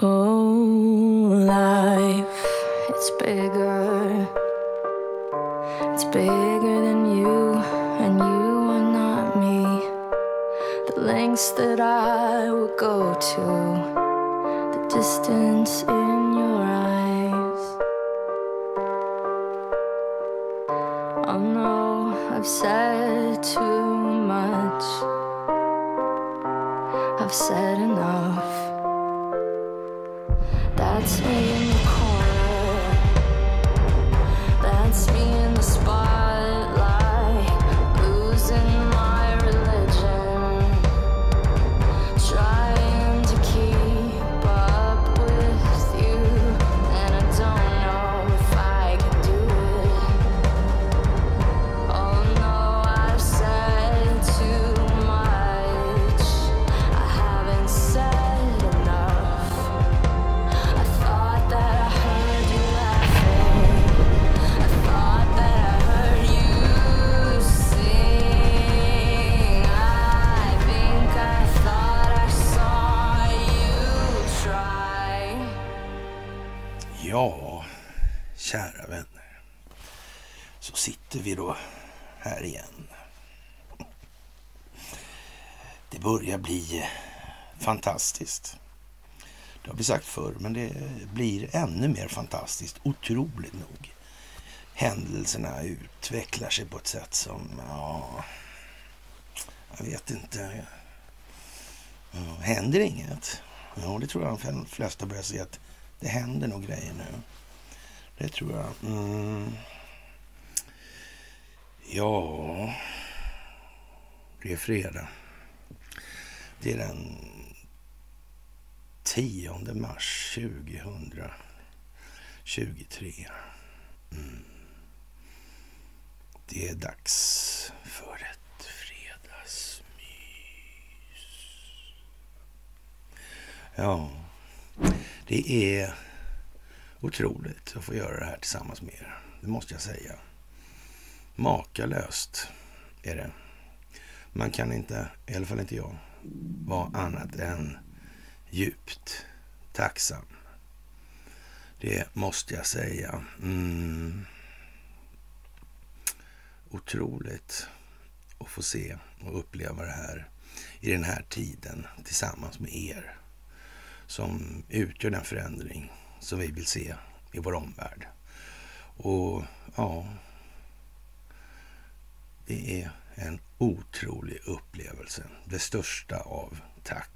Oh, life, it's bigger. It's bigger than you, and you are not me. The lengths that I would go to, the distance in vi sagt förr, men det blir ännu mer fantastiskt. Otroligt nog. Händelserna utvecklar sig på ett sätt som, ja... Jag vet inte. Händer inget? Ja, det tror jag de flesta börjar se att det händer nog grejer nu. Det tror jag. Mm. Ja, det är fredag. Det är den 10 mars 2023. Mm. Det är dags för ett fredagsmys. Ja, det är otroligt att få göra det här tillsammans med er. Det måste jag säga. Makalöst är det. Man kan inte, i alla fall inte jag, vara annat än djupt tacksam. Det måste jag säga. Mm. Otroligt att få se och uppleva det här i den här tiden tillsammans med er som utgör den förändring som vi vill se i vår omvärld. Och ja, det är en otrolig upplevelse. Det största av tack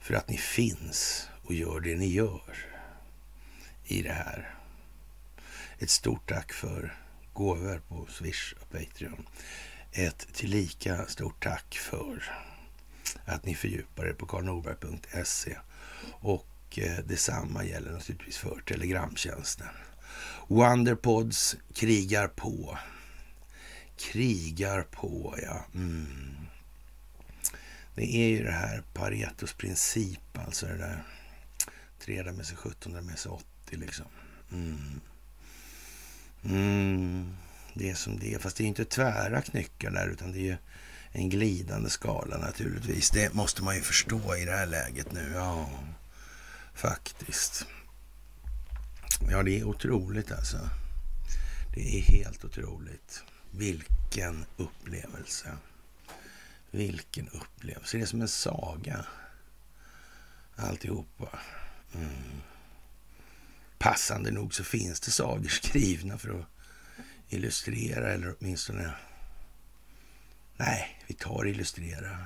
för att ni finns och gör det ni gör i det här. Ett stort tack för gåvor på Swish och Patreon. Ett tillika stort tack för att ni fördjupar er på karlnorberg.se och eh, detsamma gäller naturligtvis för Telegramtjänsten. Wonderpods krigar på. Krigar på, ja. Mm. Det är ju det här Paretos princip, alltså det där 3 med sig 17 med sig 80 liksom. Mm. Mm. Det är som det är, fast det är inte tvära knyckar där utan det är ju en glidande skala naturligtvis. Det måste man ju förstå i det här läget nu. Ja, faktiskt. Ja, det är otroligt alltså. Det är helt otroligt. Vilken upplevelse. Vilken upplevelse. Det är som en saga. Alltihopa. Mm. Passande nog så finns det sagor skrivna för att illustrera eller åtminstone... Nej, vi tar illustrera.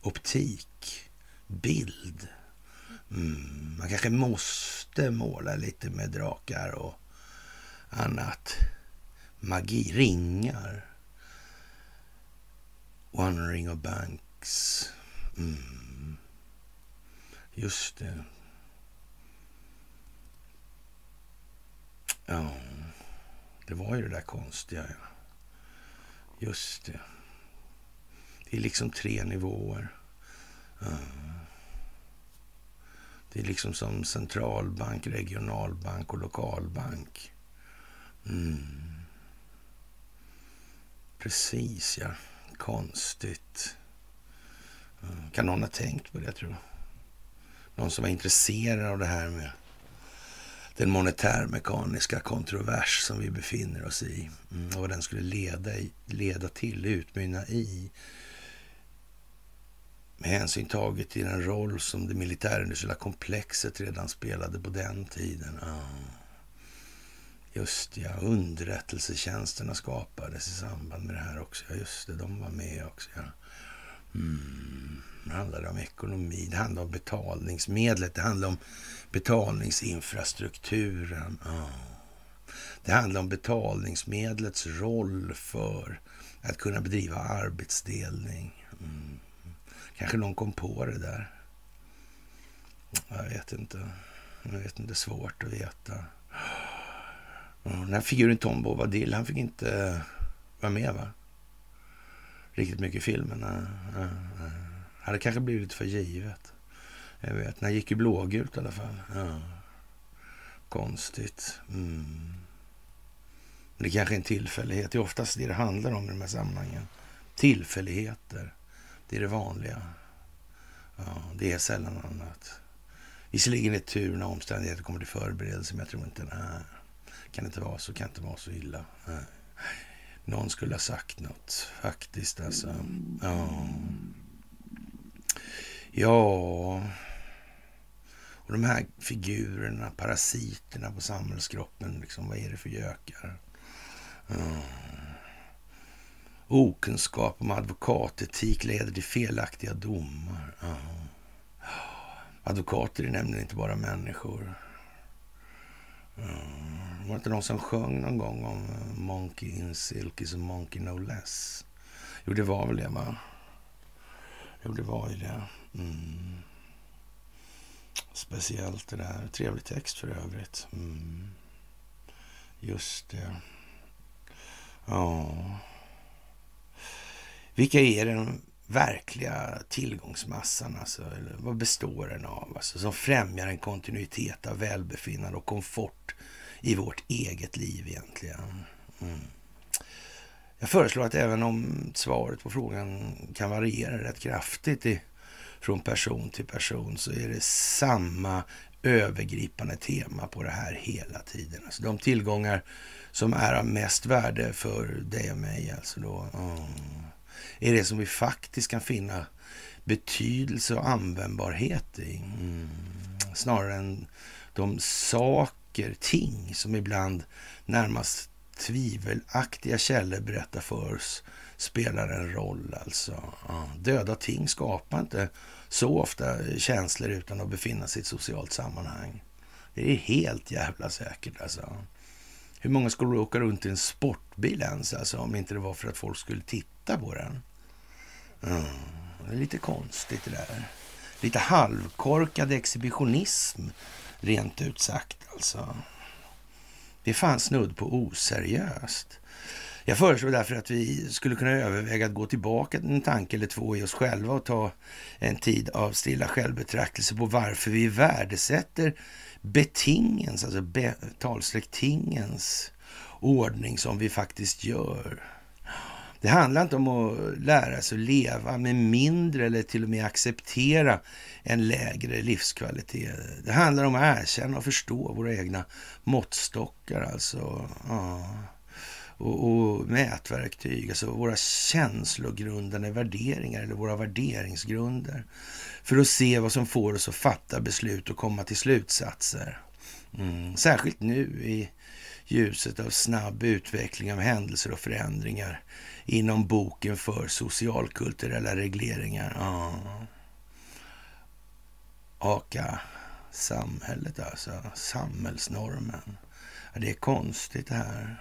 Optik, bild. Mm. Man kanske måste måla lite med drakar och annat. Magi, ringar. One ring of banks. Mm. Just det. Ja, det var ju det där konstiga. Just det. Det är liksom tre nivåer. Ja. Det är liksom som centralbank, regionalbank och lokalbank. Mm. Precis, ja. Konstigt. Mm, kan någon ha tänkt på det, tror jag? Någon som var intresserad av det här med den monetärmekaniska kontrovers som vi befinner oss i mm, och vad den skulle leda, i, leda till, utmynna i med hänsyn taget till den roll som det militärindustriella komplexet redan spelade på den tiden. Ja. Just ja, underrättelsetjänsterna skapades i samband med det här också. Ja, just det, de var med också. Ja. Mm. Det handlade om ekonomi, det handlade om betalningsmedlet, det handlade om betalningsinfrastrukturen. Oh. Det handlade om betalningsmedlets roll för att kunna bedriva arbetsdelning. Mm. Kanske någon kom på det där. Jag vet inte. Jag vet inte, det är svårt att veta. Den här figuren Tom Bobadil, han fick inte eh, vara med va? Riktigt mycket i filmen. Det hade kanske blivit lite för givet. Jag vet, den gick ju blågult i alla fall. Ja. Konstigt. Mm. Men det kanske är en tillfällighet. Det är oftast det det handlar om i de här sammanhangen. Tillfälligheter. Det är det vanliga. Ja, det är sällan annat. Visserligen är tur när omständigheter kommer till förberedelse, men jag tror inte... Nej, kan inte vara så, kan inte vara så illa. Nej. Någon skulle ha sagt något, faktiskt alltså. Ja. Ja... Och de här figurerna, parasiterna på samhällskroppen, liksom, vad är det för gökar? Mm. Okunskap om advokatetik leder till felaktiga domar. Mm. Advokater är nämligen inte bara människor. Mm. Var det inte någon som sjöng någon gång om eh, Monkey in silk is a monkey no less? Jo, det var väl det, va? Jo, det var ju det. Mm. Speciellt det där. Trevlig text för övrigt. Mm. Just det. Ja. Vilka är den verkliga tillgångsmassan? Alltså, eller vad består den av? Alltså, som främjar en kontinuitet av välbefinnande och komfort i vårt eget liv egentligen. Mm. Jag föreslår att även om svaret på frågan kan variera rätt kraftigt i från person till person så är det samma övergripande tema på det här hela tiden. Alltså de tillgångar som är av mest värde för dig och mig, alltså då, mm är det som vi faktiskt kan finna betydelse och användbarhet i. Mm. Snarare än de saker, ting som ibland närmast tvivelaktiga källor berättar för oss spelar en roll. Alltså. Ja, döda ting skapar inte så ofta känslor utan att befinna sig i ett socialt sammanhang. Det är helt jävla säkert alltså. Hur många skulle åka runt i en sportbil ens alltså, om inte det var för att folk skulle titta på den? Mm, det är lite konstigt det där. Lite halvkorkad exhibitionism, rent ut sagt alltså. Det fanns snudd på oseriöst. Jag föreslår därför att vi skulle kunna överväga att gå tillbaka en tanke eller två i oss själva och ta en tid av stilla självbetraktelse på varför vi värdesätter betingens, alltså betalsläktingens ordning som vi faktiskt gör. Det handlar inte om att lära sig att leva med mindre eller till och med acceptera en lägre livskvalitet. Det handlar om att erkänna och förstå våra egna måttstockar. Alltså, ja och, och mätverktyg, alltså våra känslogrundande värderingar eller våra värderingsgrunder för att se vad som får oss att fatta beslut och komma till slutsatser. Mm. Särskilt nu i ljuset av snabb utveckling av händelser och förändringar inom boken för socialkulturella regleringar. Ja. Aka samhället alltså, samhällsnormen. Ja, det är konstigt det här.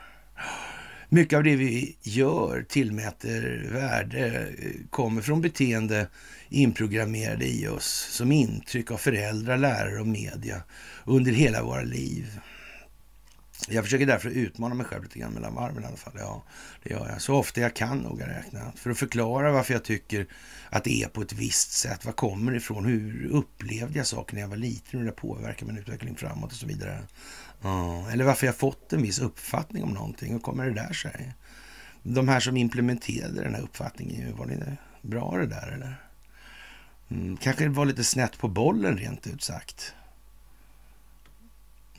Mycket av det vi gör, tillmäter värde, kommer från beteende inprogrammerade i oss som intryck av föräldrar, lärare och media under hela våra liv. Jag försöker därför utmana mig själv lite grann mellan varven i alla fall. Ja, det gör jag. Så ofta jag kan noga räknat. För att förklara varför jag tycker att det är på ett visst sätt. Vad kommer det ifrån? Hur upplevde jag saker när jag var liten? Hur det påverkar min utveckling framåt och så vidare. Ja, eller varför jag fått en viss uppfattning om någonting. Hur kommer det där sig? De här som implementerade den här uppfattningen, var det bra det där eller? Mm, kanske var lite snett på bollen rent ut sagt.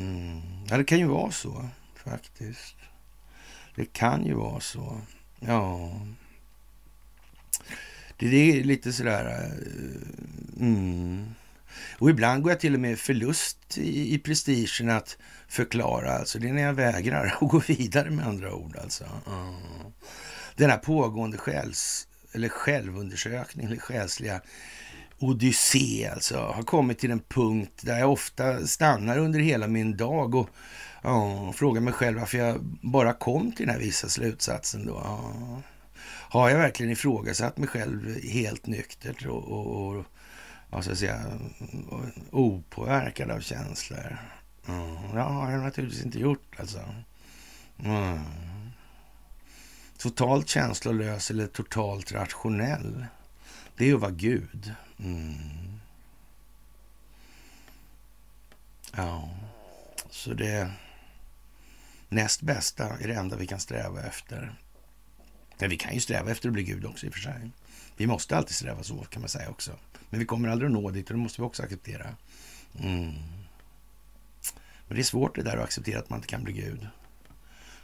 Mm. Ja, det kan ju vara så faktiskt. Det kan ju vara så. Ja. Det är lite sådär... Eh, mm. Och ibland går jag till och med förlust i, i prestigen att förklara. Alltså det är när jag vägrar att gå vidare med andra ord. Alltså. Mm. Den här pågående själs, eller självundersökning, eller själsliga odyssé alltså, har kommit till en punkt där jag ofta stannar under hela min dag och ja, frågar mig själv varför jag bara kom till den här vissa slutsatsen då. Ja. Har jag verkligen ifrågasatt mig själv helt nyktert och, och, och vad ska jag säga, opåverkad av känslor? Mm. Det har jag naturligtvis inte gjort alltså. Mm. Totalt känslolös eller totalt rationell. Det är ju att vara Gud. Mm. Ja, så det näst bästa är det enda vi kan sträva efter. Men vi kan ju sträva efter att bli Gud också i och för sig. Vi måste alltid sträva så kan man säga också. Men vi kommer aldrig att nå dit och det måste vi också acceptera. Mm. Men det är svårt det där att acceptera att man inte kan bli Gud.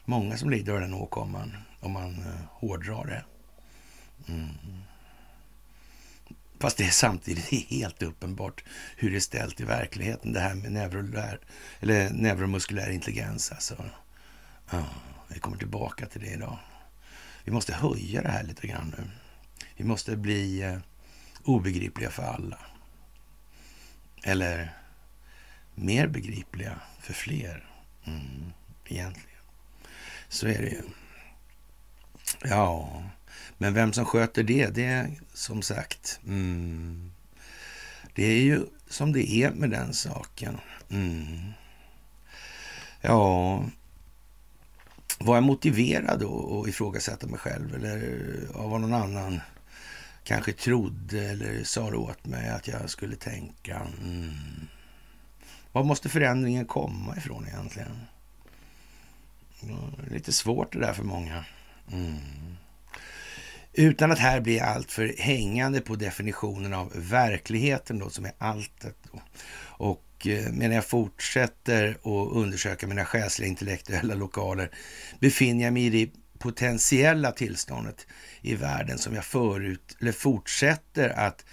Många som lider av den åkomman om man eh, hårdrar det. Mm. Fast det är samtidigt helt uppenbart hur det är ställt i verkligheten, det här med neurolär, eller neuromuskulär intelligens. Alltså. Ja, vi kommer tillbaka till det idag. Vi måste höja det här lite grann nu. Vi måste bli eh, obegripliga för alla. Eller mer begripliga för fler. Mm, egentligen. Så är det ju. Ja, men vem som sköter det, det är som sagt... Mm, det är ju som det är med den saken. Mm. Ja, var jag motiverad att ifrågasätta mig själv eller av vad någon annan kanske trodde eller sa åt mig att jag skulle tänka? Mm. Var måste förändringen komma ifrån egentligen? Mm, lite svårt det där för många. Mm. Utan att här bli alltför hängande på definitionen av verkligheten då, som är alltet. Då. Och eh, medan jag fortsätter att undersöka mina själsliga intellektuella lokaler befinner jag mig i det potentiella tillståndet i världen som jag förut, eller fortsätter att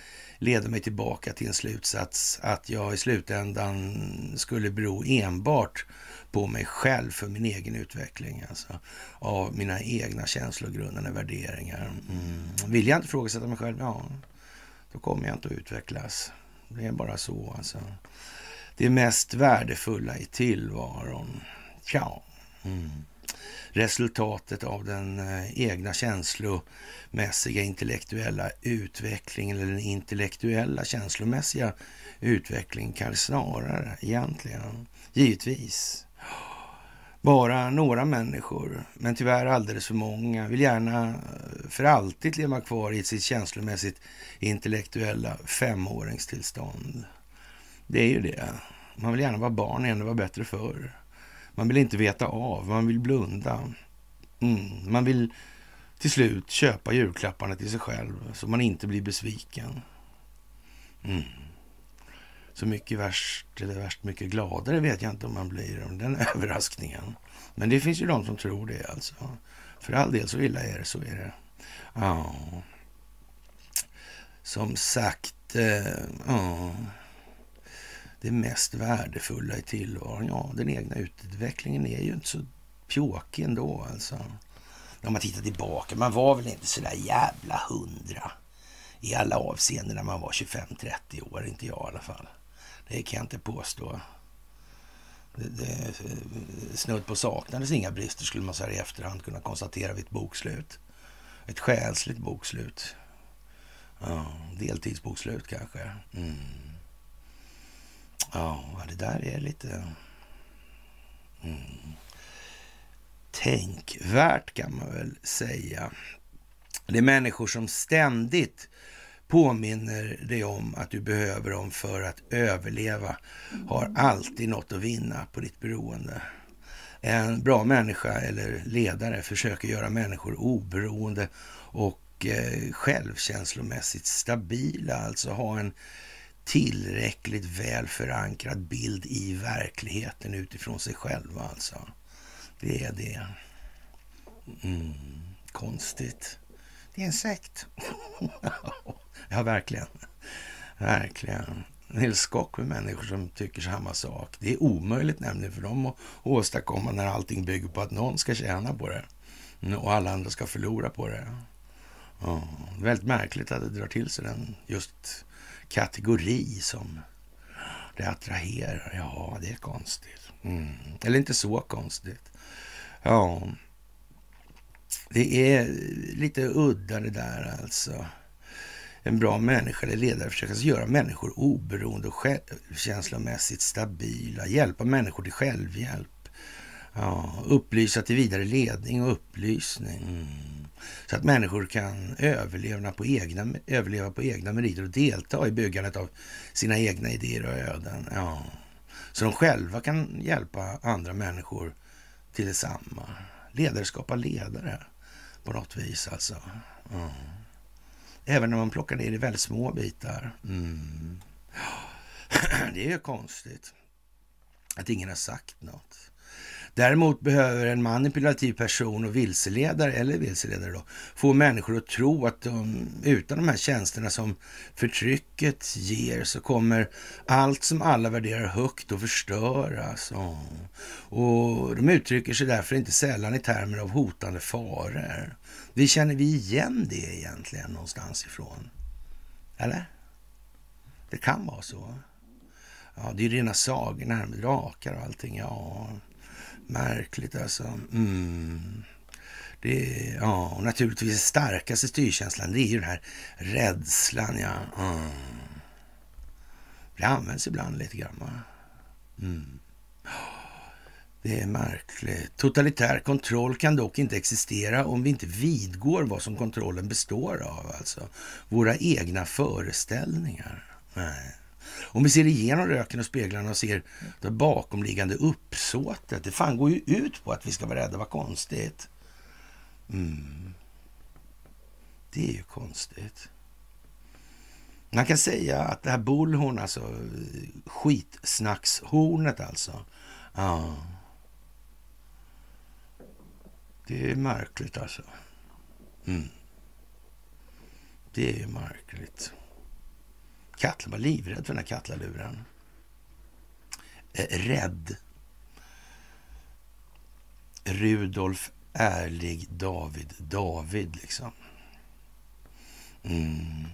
Leder mig tillbaka till en slutsats att jag i slutändan skulle bero enbart på mig själv för min egen utveckling. Alltså, av mina egna känslogrundande värderingar. Mm. Vill jag inte ifrågasätta mig själv, ja, då kommer jag inte att utvecklas. Det är bara så alltså. Det mest värdefulla i tillvaron, tja. Mm. Resultatet av den eh, egna känslomässiga intellektuella utvecklingen eller den intellektuella känslomässiga utvecklingen kanske snarare egentligen. Givetvis bara några människor, men tyvärr alldeles för många, vill gärna eh, för alltid leva kvar i sitt känslomässigt intellektuella femåringstillstånd. Det är ju det. Man vill gärna vara barn igen, det var bättre förr. Man vill inte veta av, man vill blunda. Mm. Man vill till slut köpa julklapparna till sig själv så man inte blir besviken. Mm så mycket värst eller värst mycket gladare vet jag inte om man blir om den överraskningen. Men det finns ju de som tror det alltså. För all del så illa är det, så är det. Ja. Som sagt, eh, ja. Det mest värdefulla i tillvaron, ja, den egna utvecklingen är ju inte så pjåkig ändå alltså. När man tittar tillbaka, man var väl inte så där jävla hundra i alla avseenden när man var 25-30 år, inte jag i alla fall. Det kan jag inte påstå. Det, det, snudd på saknades inga brister skulle man så här i efterhand kunna konstatera vid ett bokslut. Ett själsligt bokslut. Ja, deltidsbokslut kanske. Mm. Ja, det där är lite mm. tänkvärt kan man väl säga. Det är människor som ständigt påminner dig om att du behöver dem för att överleva har alltid något att vinna på ditt beroende. En bra människa eller ledare försöker göra människor oberoende och eh, självkänslomässigt stabila, alltså ha en tillräckligt väl förankrad bild i verkligheten utifrån sig själva alltså. Det är det. Mm, konstigt. Det är en sekt. ja, verkligen. Verkligen. En hel skock med människor som tycker samma sak. Det är omöjligt nämligen för dem att åstadkomma när allting bygger på att någon ska tjäna på det mm, och alla andra ska förlora på det. Ja, det är väldigt märkligt att det drar till sig den just kategori som det attraherar. Ja, det är konstigt. Mm. Eller inte så konstigt. Ja, det är lite udda det där alltså. En bra människa eller ledare försöker alltså göra människor oberoende och självkänslomässigt stabila, hjälpa människor till självhjälp. Ja, upplysa till vidare ledning och upplysning. Mm. Så att människor kan överleva på, egna, överleva på egna meriter och delta i byggandet av sina egna idéer och öden. Ja. Så de själva kan hjälpa andra människor till detsamma. Ledare skapar ledare på något vis alltså. Ja. Även när man plockar ner i väldigt små bitar. Mm. Det är konstigt att ingen har sagt något. Däremot behöver en manipulativ person och vilseledare, eller vilseledare då, få människor att tro att de, utan de här tjänsterna som förtrycket ger så kommer allt som alla värderar högt att förstöras. Oh. Och de uttrycker sig därför inte sällan i termer av hotande faror. Vi känner vi igen det egentligen någonstans ifrån? Eller? Det kan vara så. Ja, det är ju rena sagorna här med drakar och allting. Ja, Märkligt alltså. Mm. Det är, ja, och naturligtvis starkaste styrkänslan, det är ju den här rädslan. Ja. Mm. Det används ibland lite grann. Mm. Det är märkligt. Totalitär kontroll kan dock inte existera om vi inte vidgår vad som kontrollen består av. Alltså våra egna föreställningar. Nej. Om vi ser igenom röken och speglarna och ser det bakomliggande uppsåtet. Det fan går ju ut på att vi ska vara rädda. Vad konstigt. Mm. Det är ju konstigt. Man kan säga att det här bullhorn, alltså skitsnackshornet alltså. Ja. Det är märkligt alltså. Mm. Det är märkligt. Katla var livrädd för den här katlaluren. Eh, rädd. Rudolf Ärlig David David liksom. Mm.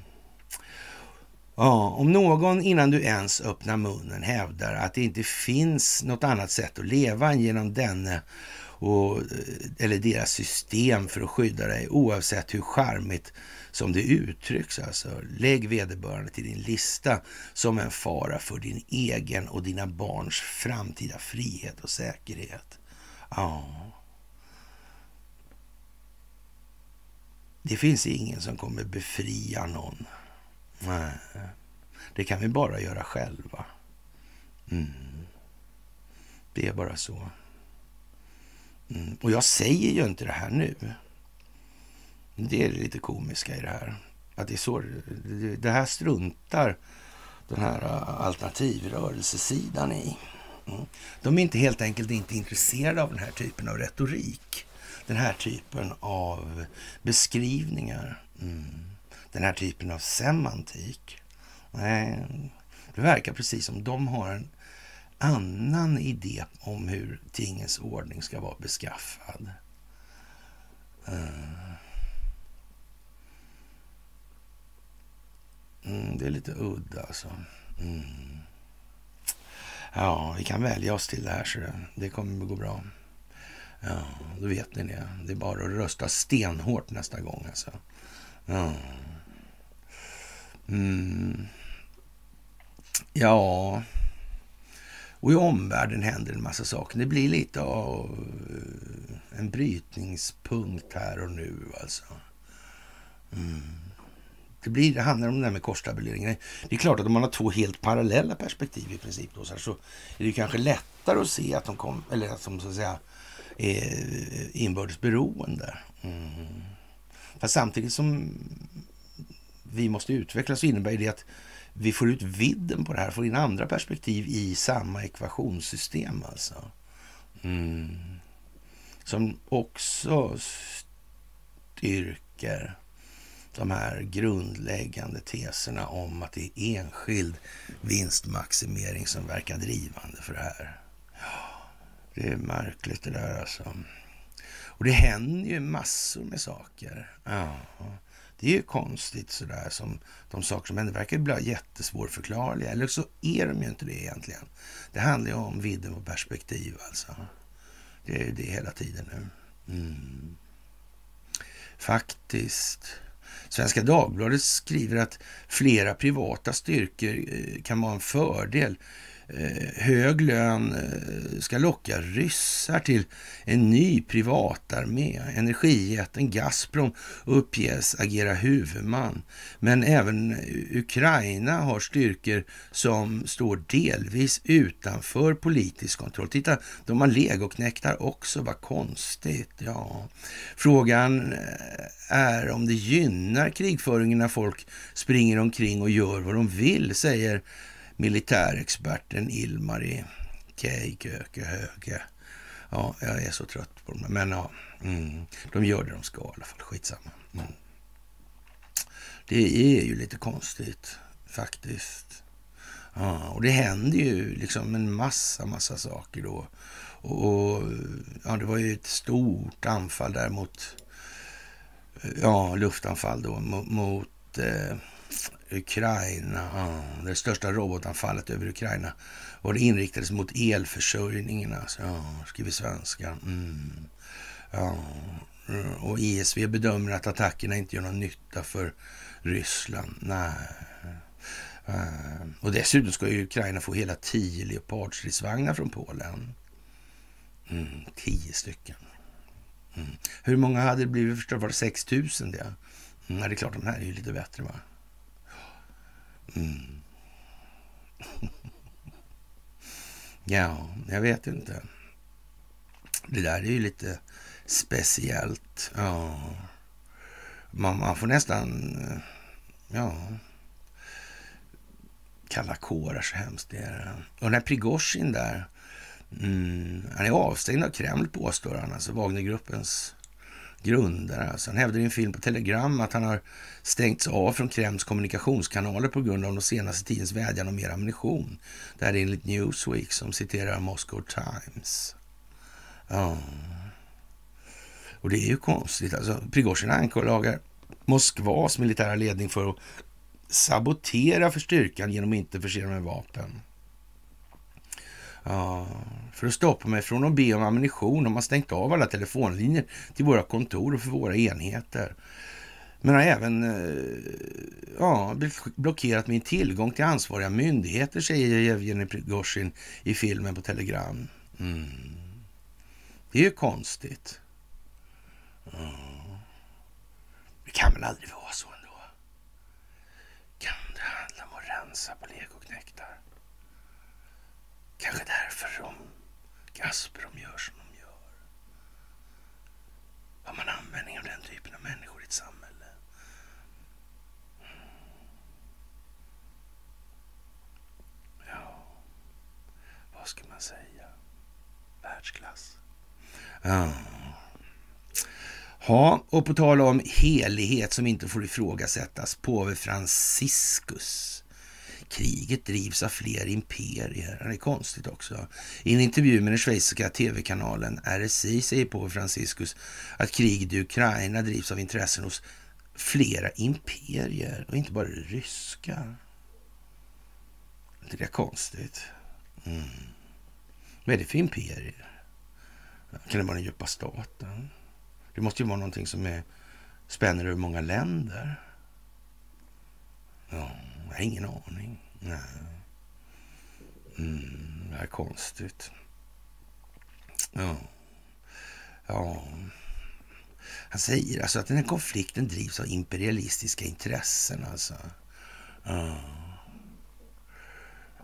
Ja, om någon innan du ens öppnar munnen hävdar att det inte finns något annat sätt att leva än genom denne och, eh, eller deras system för att skydda dig oavsett hur charmigt som det uttrycks. Alltså. Lägg vederbörande till din lista som en fara för din egen och dina barns framtida frihet och säkerhet. Ja. Det finns ingen som kommer befria någon. Nej. Det kan vi bara göra själva. Mm. Det är bara så. Mm. Och jag säger ju inte det här nu. Det är lite komiska i det här. Att det, är så, det här struntar den här äh, alternativrörelsesidan i. Mm. De är inte helt enkelt inte intresserade av den här typen av retorik. Den här typen av beskrivningar. Mm. Den här typen av semantik. Nej, det verkar precis som de har en annan idé om hur tingens ordning ska vara beskaffad. Äh. Mm, det är lite udda alltså. Mm. Ja, vi kan välja oss till det här så det kommer att gå bra. Ja, då vet ni det. Det är bara att rösta stenhårt nästa gång alltså. Ja. Mm. Ja, och i omvärlden händer en massa saker. Det blir lite av eh, en brytningspunkt här och nu alltså. Mm. Det, blir, det handlar om det där med korstabuleringen. Det är klart att om man har två helt parallella perspektiv i princip då, så, här, så är det kanske lättare att se att de, kom, eller att de så att säga, är inbördes beroende. Mm. Fast samtidigt som vi måste utvecklas så innebär det att vi får ut vidden på det här, får in andra perspektiv i samma ekvationssystem alltså. Mm. Som också styrker de här grundläggande teserna om att det är enskild vinstmaximering som verkar drivande för det här. Det är märkligt det där alltså. Och det händer ju massor med saker. Ja, det är ju konstigt sådär som de saker som händer verkar bli jättesvårförklarliga. Eller så är de ju inte det egentligen. Det handlar ju om vidden på perspektiv alltså. Det är ju det hela tiden nu. Mm. Faktiskt. Svenska Dagbladet skriver att flera privata styrkor eh, kan vara en fördel Eh, hög lön eh, ska locka ryssar till en ny privatarmé. Energijätten Gazprom uppges agera huvudman. Men även Ukraina har styrkor som står delvis utanför politisk kontroll. Titta, de har legoknektar också. Vad konstigt. Ja. Frågan eh, är om det gynnar krigföringen när folk springer omkring och gör vad de vill, säger militärexperten Ilmari Keiköke Höge. Ja, jag är så trött på dem. Men ja, mm, de gör det de ska i alla fall. Skitsamma. Mm. Det är ju lite konstigt faktiskt. Ja, och det händer ju liksom en massa, massa saker då. Och, ja, det var ju ett stort anfall där mot, ja, luftanfall då mot, mot eh, Ukraina, ja, det största robotanfallet över Ukraina. Och det inriktades mot elförsörjningen, alltså. Ja, skriver svenska. Mm. Ja, mm. och ISV bedömer att attackerna inte gör någon nytta för Ryssland. Nej. Eh, och dessutom ska ju Ukraina få hela tio Leopardstridsvagnar från Polen. Mm, tio stycken. Mm. Hur många hade det blivit förstört? Var det 6 000 det? Mm, det är klart, de här är ju lite bättre va? Mm. ja, jag vet inte. Det där är ju lite speciellt. Ja. Man, man får nästan, eh, ja, kalla kårar så hemskt det är. Och den här Prigozjin där, mm, han är avstängd av Kreml påstår han, alltså Wagnergruppens grundare. Alltså han hävdar i en film på Telegram att han har stängts av från Kremls kommunikationskanaler på grund av de senaste tidens vädjan om mer ammunition. Det här är enligt Newsweek som citerar Moscow Times. Ja. Och det är ju konstigt. Alltså, Prigozjin anklagar Moskvas militära ledning för att sabotera för styrkan genom att inte förse dem med vapen. Ja, för att stoppa mig från att be om ammunition har man stängt av alla telefonlinjer till våra kontor och för våra enheter. Men har även eh, ja, blockerat min tillgång till ansvariga myndigheter, säger Jevgenij Prigozjin i filmen på Telegram. Mm. Det är ju konstigt. Ja. Det kan väl aldrig vara så ändå? Kan det handla om att rensa på livet? Kanske därför de Gazprom gör som de gör. Har man användning av den typen av människor i ett samhälle? Ja, vad ska man säga? Världsklass. Ja. Ja, och på tal om helighet som inte får ifrågasättas, påve Franciscus kriget drivs av fler imperier. Det är konstigt också. I en intervju med den schweiziska tv-kanalen RSI säger på Franciscus att kriget i Ukraina drivs av intressen hos flera imperier och inte bara det ryska. Det är konstigt. Mm. Vad är det för imperier? Kan det vara den djupa staten? Det måste ju vara någonting som är, spänner över många länder. Ja. Jag har ingen aning. Nej. Mm, det är konstigt. Ja. Ja. Han säger alltså att den här konflikten drivs av imperialistiska intressen. Alltså. Ja.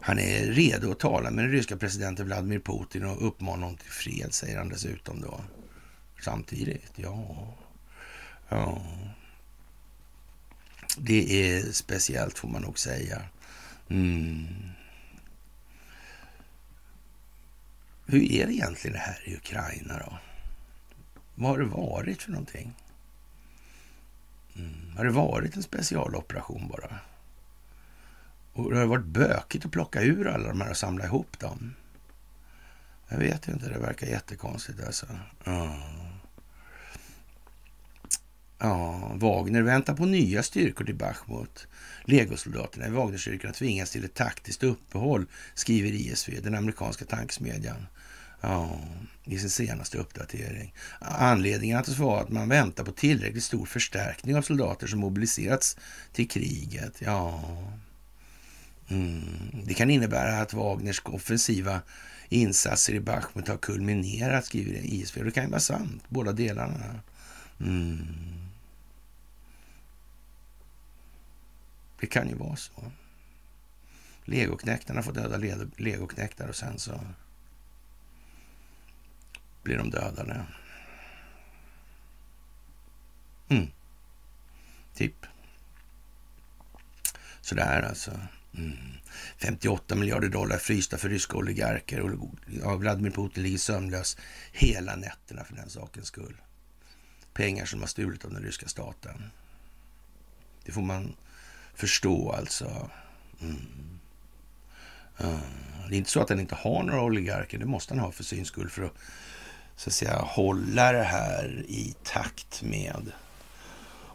Han är redo att tala med den ryska presidenten Vladimir Putin och uppmana honom till fred, säger han dessutom då. Samtidigt, ja. Ja. Det är speciellt får man nog säga. Mm. Hur är det egentligen det här i Ukraina då? Vad har det varit för någonting? Mm. Har det varit en specialoperation bara? Och det har varit bökigt att plocka ur alla de här och samla ihop dem. Jag vet inte, det verkar jättekonstigt alltså. Mm. Ja, Wagner väntar på nya styrkor till Bachmut. Legosoldaterna i Wagnerstyrkorna tvingas till ett taktiskt uppehåll, skriver ISV, den amerikanska tankesmedjan. Ja, i sin senaste uppdatering. Anledningen att vara att man väntar på tillräckligt stor förstärkning av soldater som mobiliserats till kriget. Ja, mm. det kan innebära att Wagners offensiva insatser i Bachmut har kulminerat, skriver ISV. Det kan ju vara sant, båda delarna. Mm. Det kan ju vara så. Legoknäktarna får döda legoknäktar och sen så blir de dödade. Mm. Typ. Sådär alltså. Mm. 58 miljarder dollar frysta för ryska oligarker och ja, Vladimir Putin ligger sömnlös hela nätterna för den sakens skull. Pengar som har stulit av den ryska staten. Det får man förstå alltså. Mm. Mm. det är inte så att han inte har några oligarker. Det måste han ha för syns skull för att så att säga, hålla det här i takt med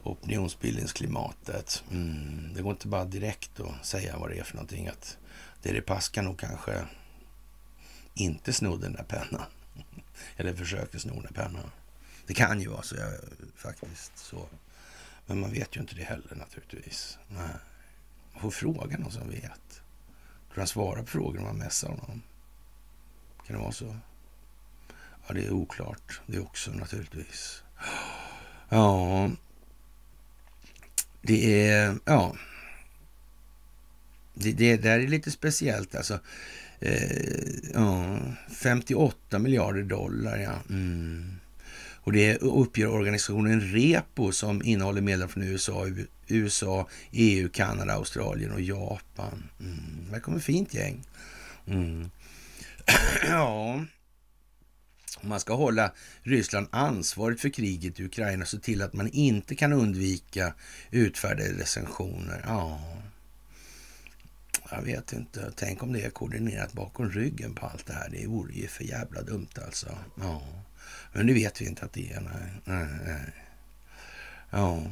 opinionsbildningsklimatet. Mm, det går inte bara direkt att säga vad det är för någonting. Att Deripaska nog kanske inte snodde den där pennan. Eller försökte sno den där pennan. Det kan ju vara så, jag, faktiskt. så. Men man vet ju inte det heller naturligtvis. Nej. Man får fråga någon som vet. Tror han svarar på frågor om man messar honom? Kan det vara så? Ja, det är oklart det också naturligtvis. Ja, det är... Ja. Det, det där är lite speciellt alltså. Eh, ja, 58 miljarder dollar, ja. Mm. Och det uppger organisationen Repo som innehåller medlemmar från USA, USA, EU, Kanada, Australien och Japan. Mm. Det kommer fint gäng. Mm. ja, man ska hålla Ryssland ansvarigt för kriget i Ukraina och se till att man inte kan undvika utfärdade recensioner. Ja, jag vet inte. Tänk om det är koordinerat bakom ryggen på allt det här. Det vore ju för jävla dumt alltså. Ja. Men nu vet vi inte att det är. Nej, nej, nej. Ja.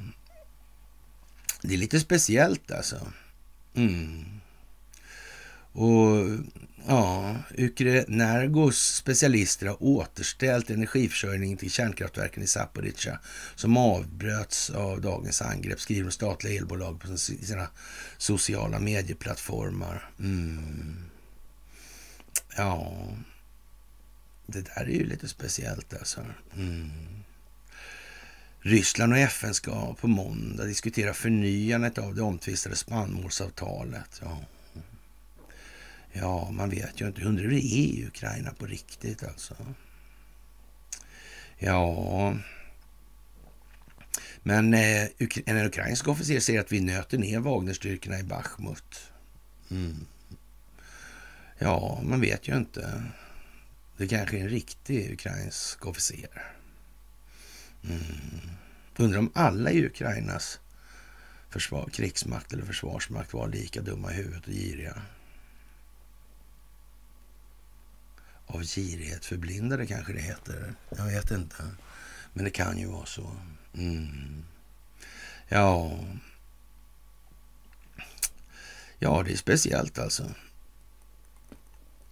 Det är lite speciellt alltså. Mm. Och ja, Ukrenergos specialister har återställt energiförsörjningen till kärnkraftverken i Zaporizjzja som avbröts av dagens angrepp, skriver de statliga elbolag på sina sociala medieplattformar. Mm. Ja, det där är ju lite speciellt alltså. Mm. Ryssland och FN ska på måndag diskutera förnyandet av det omtvistade spannmålsavtalet. Ja. ja, man vet ju inte. Undrar hur det är i Ukraina på riktigt alltså. Ja, men eh, en ukrainsk officer säger att vi nöter ner Wagnerstyrkorna i Bachmut. Mm. Ja, man vet ju inte. Det kanske är en riktig ukrainsk officer. Mm. Undrar om alla i Ukrainas försvar, krigsmakt eller försvarsmakt var lika dumma i huvudet och giriga. Av girighet förblindade kanske det heter. Jag vet inte. Men det kan ju vara så. Mm. Ja. Ja, det är speciellt alltså.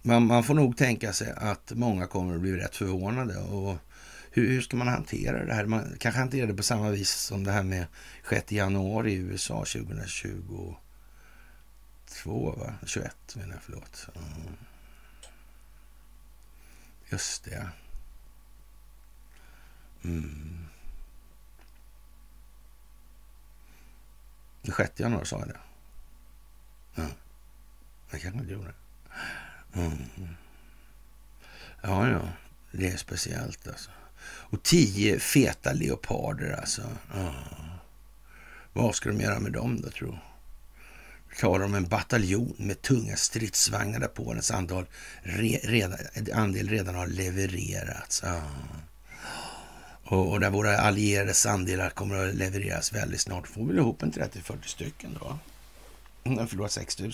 Man, man får nog tänka sig att många kommer att bli rätt förvånade. Och hur, hur ska man hantera det här? Man kanske hanterar det på samma vis som det här med 6 januari i USA 2022. Va? 21 menar jag, förlåt. Mm. Just det. Mm. Den 6 januari sa jag det. Ja. Jag kanske inte gjorde det. Mm. Ja, ja. Det är speciellt alltså. Och tio feta leoparder alltså. Ja. Vad ska de göra med dem då, tro? Vi talar om en bataljon med tunga stridsvagnar där Polens andel, re, redan, andel redan har levererats. Ja. Och, och, där våra allierades andelar kommer att levereras väldigt snart. Får vi ihop en 30-40 stycken då. De förlorar 6 000.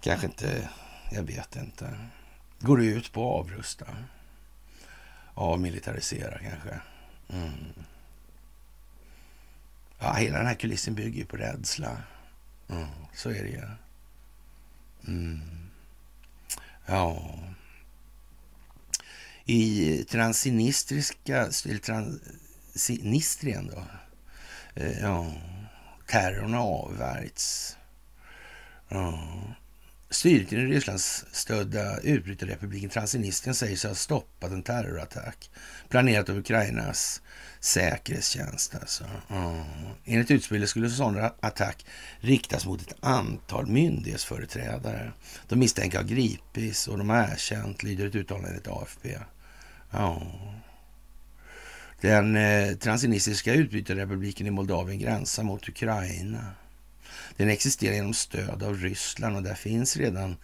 Kanske inte, jag vet inte. Går ut på att avrusta. Avmilitarisera kanske. Mm. Ja, hela den här kulissen bygger ju på rädsla. Mm, så är det ju. Mm. Ja. I transinistriska, eller transnistrien då. Eh, ja, terrorn har avvärjts. Ja. Styret i den Rysslands stödda utbrytarrepubliken Transnistrien säger sig ha stoppat en terrorattack planerat av Ukrainas säkerhetstjänst. Alltså. Mm. Enligt utspelet skulle en sån attack riktas mot ett antal myndighetsföreträdare. De misstänker har gripits och de har erkänt, lyder ett uttalande enligt AFP. Mm. Den eh, transnistriska utbrytarrepubliken i Moldavien gränsar mot Ukraina. Den existerar genom stöd av Ryssland och där finns redan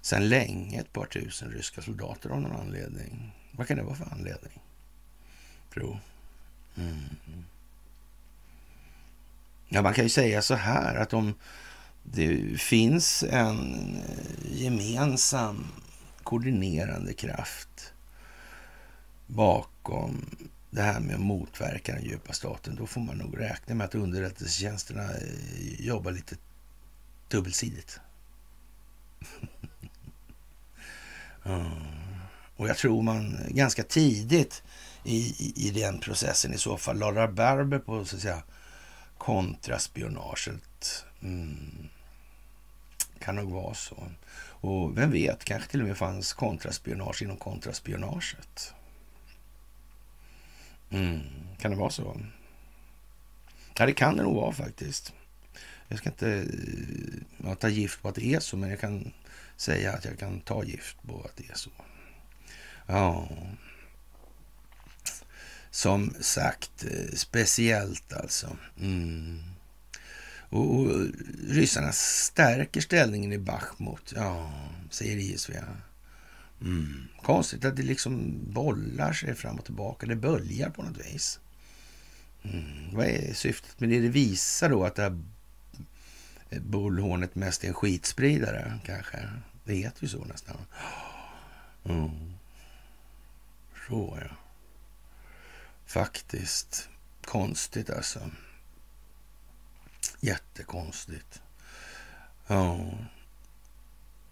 sedan länge ett par tusen ryska soldater av någon anledning. Vad kan det vara för anledning? Tro. Mm. Ja, man kan ju säga så här att om det finns en eh, gemensam koordinerande kraft bakom det här med att motverka den djupa staten, då får man nog räkna med att underrättelsetjänsterna eh, jobbar lite dubbelsidigt. mm. Och jag tror man ganska tidigt i, i, i den processen i så fall la rabarber på så att säga kontraspionaget. Mm. Kan nog vara så. Och vem vet, kanske till och med fanns kontraspionage inom kontraspionaget. Mm. Kan det vara så? Ja, det kan det nog vara faktiskt. Jag ska inte eh, ja, ta gift på att det är så, men jag kan säga att jag kan ta gift på att det är så. Ja, som sagt, eh, speciellt alltså. Mm. Och, och eh, ryssarna stärker ställningen i Bachmut, ja, säger ISV. Mm. Konstigt att det liksom bollar sig fram och tillbaka. Det böljar på något vis. Mm. Vad är syftet med det? Det visar då att det här bullhornet mest är en skitspridare, kanske. Det heter ju så nästan. Mm. Så, ja. Faktiskt. Konstigt alltså. Jättekonstigt. Ja.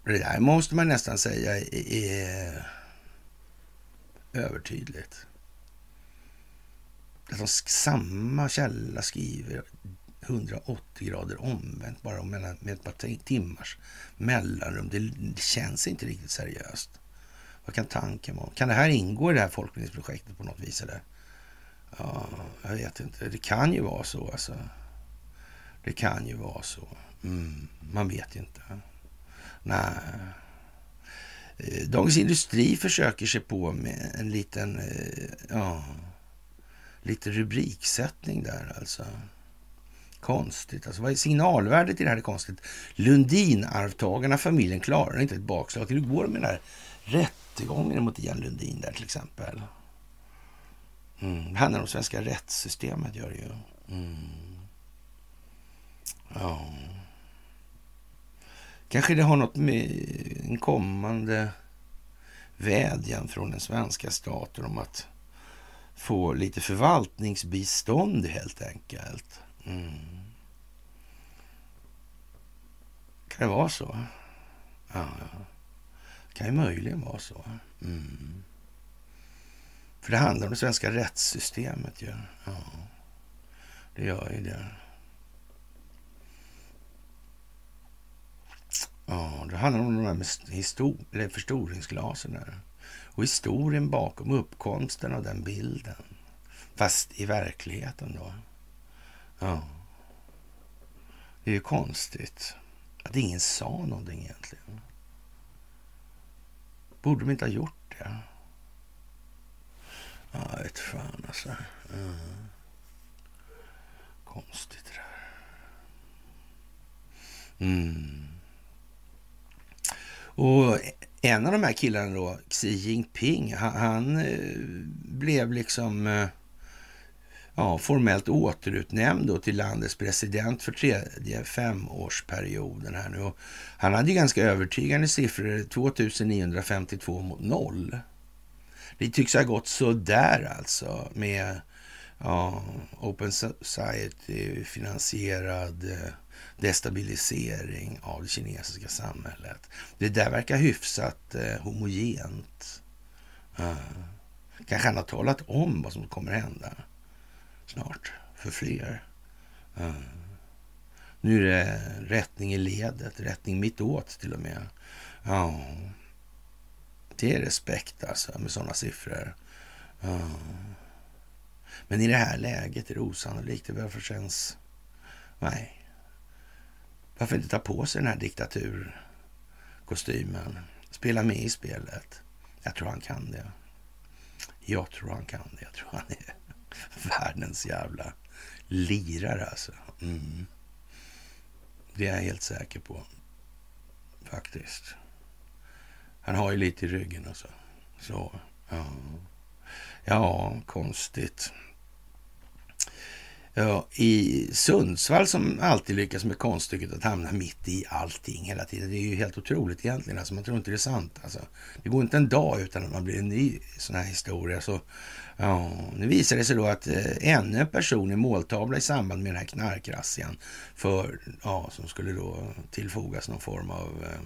Det där måste man nästan säga är övertydligt. Att de samma källa skriver 180 grader omvänt bara med ett par timmars mellanrum. Det, känns inte riktigt seriöst. Vad kan tanken vara? Kan det här ingå i det här folkbildningsprojektet på något vis? Eller? Ja, jag vet inte. Det kan ju vara så alltså. Det kan ju vara så. Mm, man vet ju inte. Nej. Eh, Dagens Industri försöker sig på med en liten, eh, ja, lite rubriksättning där alltså. Konstigt. Alltså, vad är signalvärdet i det här är konstigt. Lundin-arvtagarna, familjen, klarar inte ett bakslag. Hur går det med den här rättegången mot Ian Lundin där till exempel? Mm. Det handlar om svenska rättssystemet, gör det ju. Mm. Ja. Kanske det har något med en kommande vädjan från den svenska staten om att få lite förvaltningsbistånd helt enkelt. Mm. Kan det vara så? Ja, ja. kan ju möjligen vara så. Mm. För det handlar om det svenska rättssystemet ju. Ja, det gör ju det. Ja, det handlar om de här med histor- eller förstoringsglasen där. Och historien bakom uppkomsten av den bilden. Fast i verkligheten då. Ja. Det är ju konstigt att ingen sa någonting egentligen. Borde de inte ha gjort det? Ja, vet fan alltså. Mm. konstigt det där. Mm. Och en av de här killarna då, Xi Jinping, han, han eh, blev liksom eh, ja, formellt återutnämnd då till landets president för tredje femårsperioden här nu. Och han hade ju ganska övertygande siffror, 2952 mot noll. Det tycks ha gått så där alltså med ja, Open Society-finansierad eh, destabilisering av det kinesiska samhället. Det där verkar hyfsat eh, homogent. Uh. Kanske han har talat om vad som kommer hända snart för fler. Uh. Nu är det rättning i ledet, rättning mittåt till och med. Ja, det är respekt alltså med sådana siffror. Ja. Men i det här läget är det osannolikt. Det känns... Nej. Varför inte ta på sig den här diktaturkostymen? Spela med i spelet. Jag tror han kan det. Jag tror han kan det. Jag tror han är världens jävla lirare alltså. Mm. Det är jag helt säker på. Faktiskt. Han har ju lite i ryggen alltså. Så, ja. Ja, konstigt. Ja, I Sundsvall som alltid lyckas med konststycket att hamna mitt i allting hela tiden. Det är ju helt otroligt egentligen. Alltså, man tror inte det är sant. Alltså, det går inte en dag utan att man blir en ny sån här historia. Så, ja, nu visar det sig då att eh, ännu en person är måltavla i samband med den här knarkrazzian. För, ja, som skulle då tillfogas någon form av eh,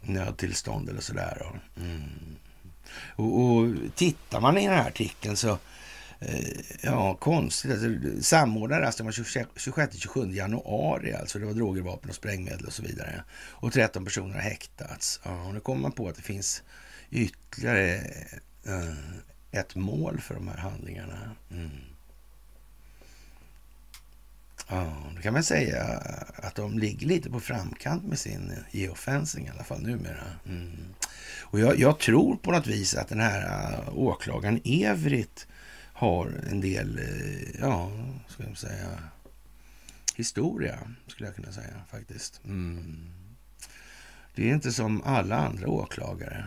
nödtillstånd eller sådär. Mm. Och, och tittar man i den här artikeln så Eh, ja, konstigt. Alltså, samordnare alltså, var 26-27 januari, alltså det var droger, vapen och sprängmedel och så vidare. Och 13 personer har häktats. Ja, och nu kommer man på att det finns ytterligare eh, ett mål för de här handlingarna. Mm. Ja, då kan man säga att de ligger lite på framkant med sin eh, geofencing i alla fall numera. Mm. Och jag, jag, tror på något vis att den här åklagaren Evrit har en del, eh, ja, ska jag säga, historia, skulle jag kunna säga faktiskt. Mm. Det är inte som alla andra åklagare.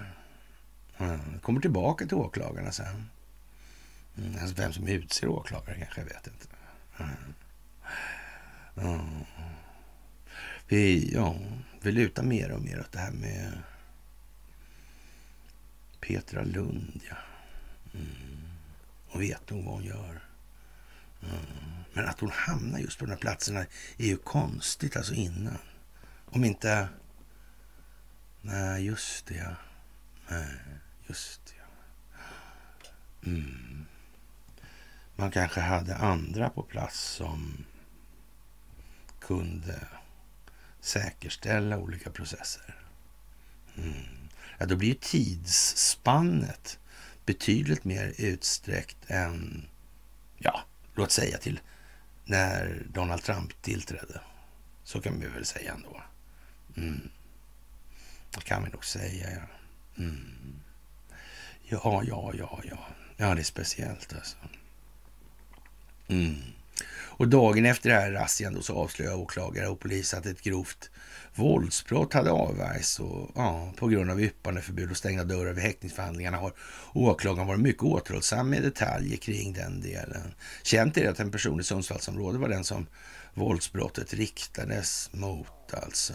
Mm. kommer tillbaka till åklagarna sen. Mm. Alltså vem som utser åklagare kanske, jag vet inte. Mm. Mm. Vi, ja, vi lutar mer och mer åt det här med Petra Lund, ja. Mm. Och vet nog vad hon gör. Mm. Men att hon hamnar just på de här platserna är ju konstigt alltså innan. Om inte... Nej, just det ja. Nej, just det ja. Mm. Man kanske hade andra på plats som kunde säkerställa olika processer. Mm. Ja, då blir ju tidsspannet betydligt mer utsträckt än, ja, låt säga till när Donald Trump tillträdde. Så kan vi väl säga ändå. Mm. Det kan vi nog säga, ja. Mm. Ja, ja, ja, ja. Ja, det är speciellt alltså. Mm. Och dagen efter det här razzian så avslöjade åklagare och polis att ett grovt våldsbrott hade avvärjts och ja, på grund av yppandeförbud och stängda dörrar vid häktningsförhandlingarna har åklagaren varit mycket återhållsam med detaljer kring den delen. Känt är det att en person i Sundsvallsområdet var den som våldsbrottet riktades mot alltså.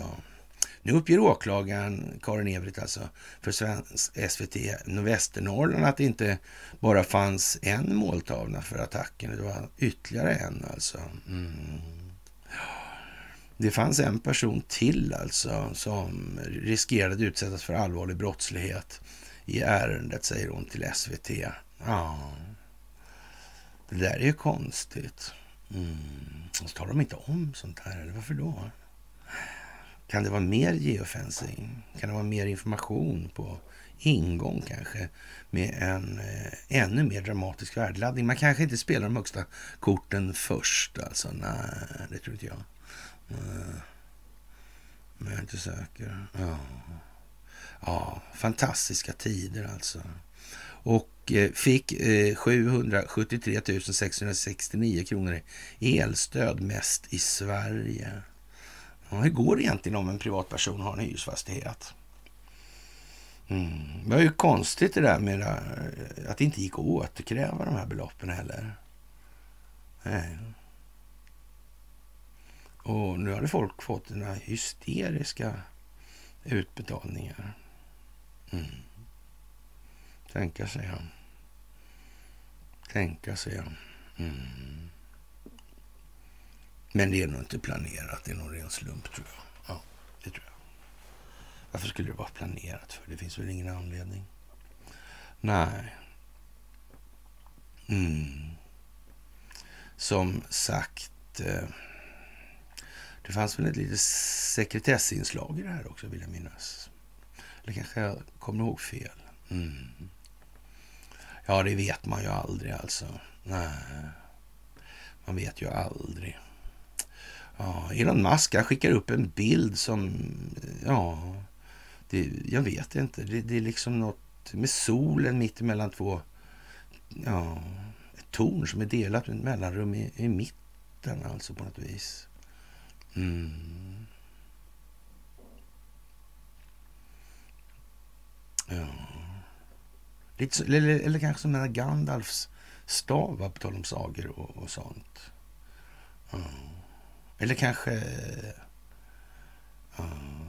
Nu uppger åklagaren Karin Evert alltså för svensk SVT Västernorrland att det inte bara fanns en måltavla för attacken, det var ytterligare en alltså. Mm. Det fanns en person till alltså som riskerade att utsättas för allvarlig brottslighet i ärendet, säger hon till SVT. Ja, det där är ju konstigt. Mm. Och så tar de inte om sånt här, eller varför då? Kan det vara mer geofencing? Kan det vara mer information på ingång kanske? Med en eh, ännu mer dramatisk värdeladdning. Man kanske inte spelar de högsta korten först alltså. Nej, det tror inte jag. Men jag är inte säker. Ja. ja, fantastiska tider alltså. och eh, fick eh, 773 669 kronor i elstöd, mest i Sverige. Ja, hur går det egentligen om en privatperson har en hyresfastighet? Mm. Det var ju konstigt det där med eh, att det inte gick att återkräva de här beloppen heller. Nej. Och nu hade folk fått den här hysteriska utbetalningar. Mm. Tänka sig. Tänka sig. Mm. Men det är nog inte planerat. Det är nog ren slump, tror jag. Ja, det tror jag. Varför skulle det vara planerat? för? Det finns väl ingen anledning. Nej. Mm. Som sagt. Eh, det fanns väl ett litet sekretessinslag i det här också, vill jag minnas. Eller kanske jag kommer ihåg fel. Mm. Ja, det vet man ju aldrig alltså. Nej, man vet ju aldrig. Ja, Elon Musk skickar upp en bild som, ja, det, jag vet inte. Det, det är liksom något med solen mitt emellan två, ja, ett torn som är delat med ett mellanrum i, i mitten alltså på något vis. Mm. Ja. Lite så, eller, eller kanske som den här Gandalfs stav, på tal om sagor och, och sånt. Ja. Eller kanske... Uh,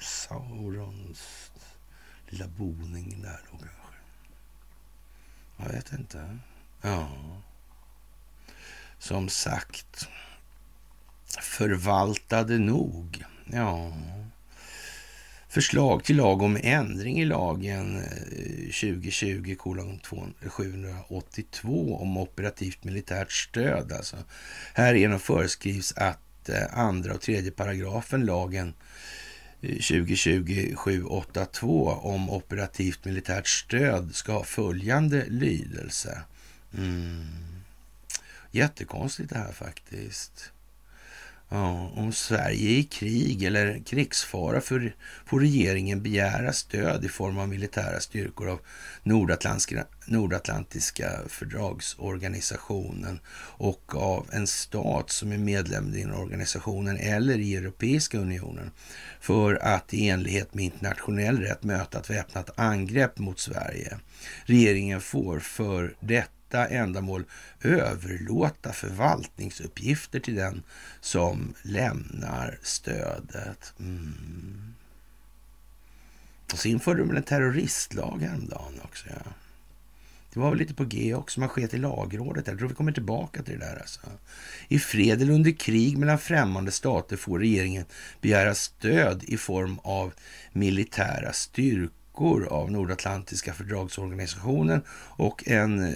Saurons lilla boning där då kanske. Jag vet inte. Ja som sagt förvaltade nog. Ja. Förslag till lag om ändring i lagen eh, 2020 782 om operativt militärt stöd. Alltså. Härigenom föreskrivs att eh, andra och tredje paragrafen lagen eh, 2020 782 om operativt militärt stöd ska ha följande lydelse. Mm. Jättekonstigt det här faktiskt. Ja, om Sverige är i krig eller krigsfara för, får regeringen begära stöd i form av militära styrkor av Nordatlantiska, Nordatlantiska fördragsorganisationen och av en stat som är medlem i den organisationen eller i Europeiska unionen för att i enlighet med internationell rätt möta ett väpnat angrepp mot Sverige. Regeringen får för detta detta ändamål överlåta förvaltningsuppgifter till den som lämnar stödet. Mm. Och så införde de en terroristlag häromdagen också. Ja. Det var väl lite på G också. Man sket i lagrådet. Jag tror vi kommer tillbaka till det där. Alltså. I fred eller under krig mellan främmande stater får regeringen begära stöd i form av militära styrkor veckor av Nordatlantiska fördragsorganisationen och en eh,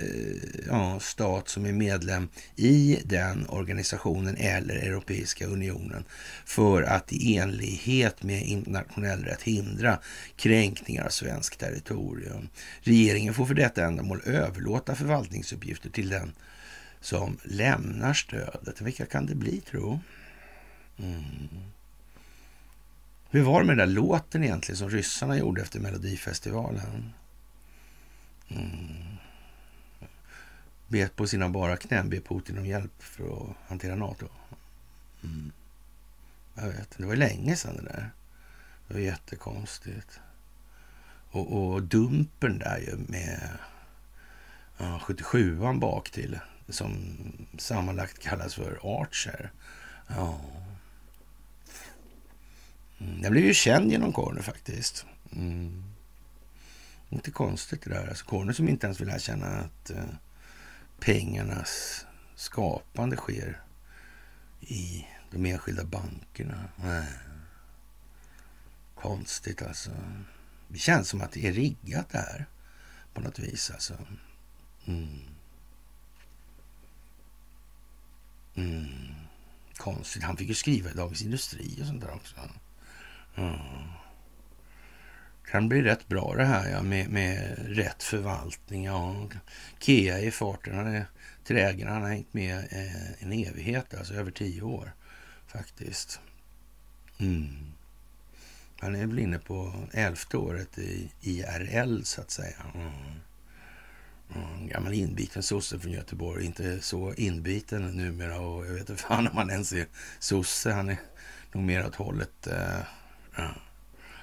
ja, stat som är medlem i den organisationen eller Europeiska unionen för att i enlighet med internationell rätt hindra kränkningar av svenskt territorium. Regeringen får för detta ändamål överlåta förvaltningsuppgifter till den som lämnar stödet. Vilka kan det bli, tro? Mm. Hur var det med den där låten egentligen som ryssarna gjorde efter Melodifestivalen? Mm. Bet på sina bara knän, be Putin om hjälp för att hantera NATO. Mm. Jag vet, det var länge sedan det där. Det var jättekonstigt. Och, och dumpen där ju med ja, 77an bak till som sammanlagt kallas för Archer. Ja, Mm. Jag blev ju känd genom Corner faktiskt. Mm. Inte konstigt det där. Alltså Corner som inte ens vill erkänna att eh, pengarnas skapande sker i de enskilda bankerna. Mm. Konstigt alltså. Det känns som att det är riggat det här på något vis alltså. Mm. Mm. Konstigt. Han fick ju skriva i Dagens Industri och sånt där också. Mm. Kan bli rätt bra det här ja, med, med rätt förvaltning. Ja. Kea i farten, han är trägen, han har hängt med eh, en evighet, alltså över tio år faktiskt. Mm. Han är väl inne på elfte året i IRL så att säga. Mm. Mm, gammal inbiten sosse från Göteborg. Inte så inbiten numera och jag vet inte fan om han ens är sosse. Han är nog mer åt hållet... Eh,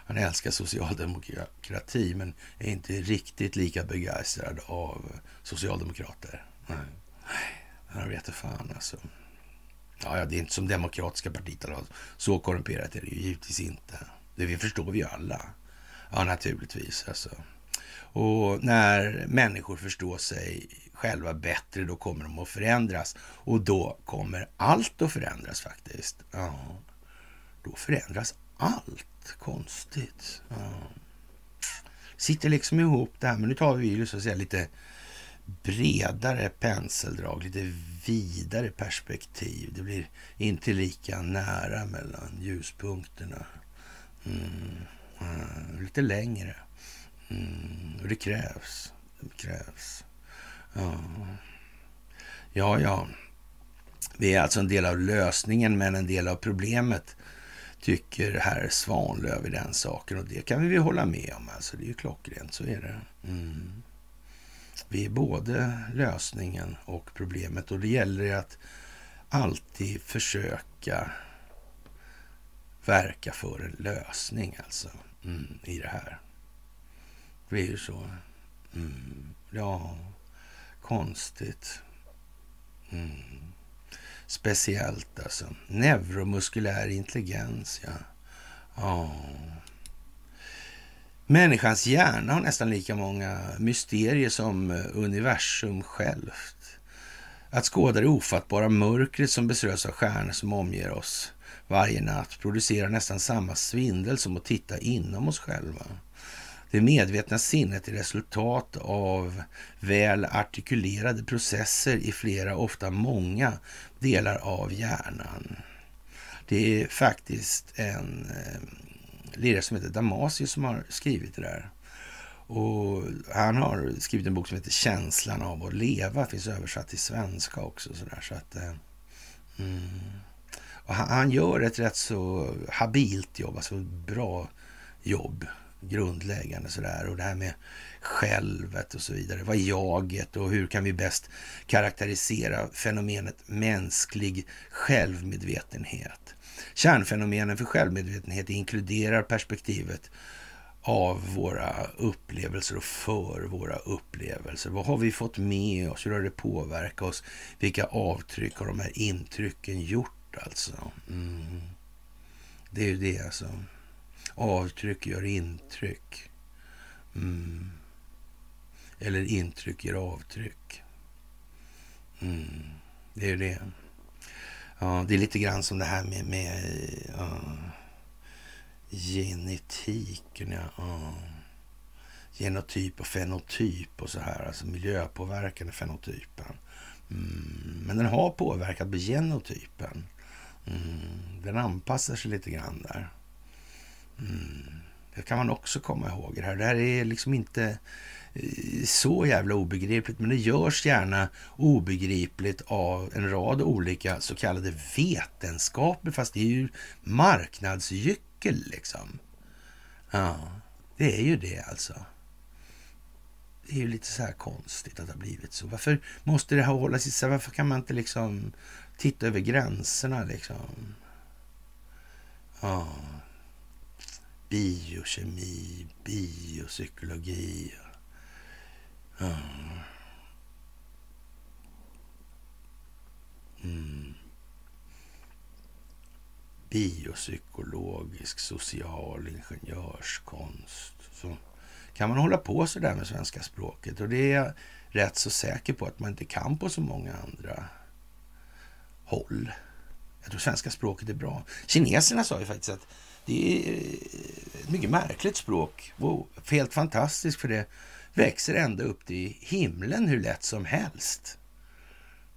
han älskar socialdemokrati men är inte riktigt lika begeistrad av socialdemokrater. Nej, han vet fan alltså. Ja, det är inte som Demokratiska partiet. Så korrumperat är det ju givetvis inte. Det förstår vi ju alla. Ja, naturligtvis. Alltså. Och när människor förstår sig själva bättre, då kommer de att förändras. Och då kommer allt att förändras faktiskt. Ja, då förändras allt. Konstigt. Ja. Sitter liksom ihop det här, men nu tar vi så att säga lite bredare penseldrag, lite vidare perspektiv. Det blir inte lika nära mellan ljuspunkterna. Mm. Mm. Lite längre. Mm. Och det krävs. Det krävs. Ja. ja, ja. Vi är alltså en del av lösningen, men en del av problemet tycker herr Svanlöv i den saken. Och det kan vi hålla med om. Alltså, det är ju klockrent, så är det. Mm. Vi är både lösningen och problemet och det gäller att alltid försöka verka för en lösning alltså mm, i det här. Det är ju så. Mm, ja, konstigt. Mm. Speciellt alltså. Neuromuskulär intelligens, ja. ja. Människans hjärna har nästan lika många mysterier som eh, universum självt. Att skåda det ofattbara mörkret som beströs av stjärnor som omger oss varje natt producerar nästan samma svindel som att titta inom oss själva. Det medvetna sinnet är resultat av väl artikulerade processer i flera, ofta många, delar av hjärnan. Det är faktiskt en eh, lirare som heter Damasius som har skrivit det där. Och han har skrivit en bok som heter Känslan av att leva. Finns översatt till svenska också. Så, där, så att, eh, mm. och han, han, gör ett rätt så habilt jobb, alltså bra jobb. Grundläggande sådär. Och det här med självet och så vidare. Vad är jaget och hur kan vi bäst karaktärisera fenomenet mänsklig självmedvetenhet? Kärnfenomenen för självmedvetenhet inkluderar perspektivet av våra upplevelser och för våra upplevelser. Vad har vi fått med oss? Hur har det påverkat oss? Vilka avtryck har de här intrycken gjort alltså? Mm. Det är ju det alltså. Avtryck gör intryck. Mm. Eller intryck gör avtryck. Mm. Det är ju det. Ja, det är lite grann som det här med, med uh, genetiken. Ja. Uh. Genotyp och fenotyp och så här. Alltså miljöpåverkan i fenotypen. Mm. Men den har påverkat på genotypen. Mm. Den anpassar sig lite grann där. Mm. Det kan man också komma ihåg. Det här, det här är liksom inte eh, så jävla obegripligt, men det görs gärna obegripligt av en rad olika så kallade vetenskaper, fast det är ju marknadsgyckel liksom. Ja, det är ju det alltså. Det är ju lite så här konstigt att det har blivit så. Varför måste det här hållas isär? Varför kan man inte liksom titta över gränserna liksom? Ja. Biokemi, biopsykologi. Mm. Biopsykologisk social ingenjörskonst. Så kan man hålla på så där med svenska språket. Och det är jag rätt så säker på att man inte kan på så många andra håll. Jag tror svenska språket är bra. Kineserna sa ju faktiskt att det är eh, ett mycket märkligt språk. Wow, helt fantastiskt för det växer ända upp till himlen hur lätt som helst.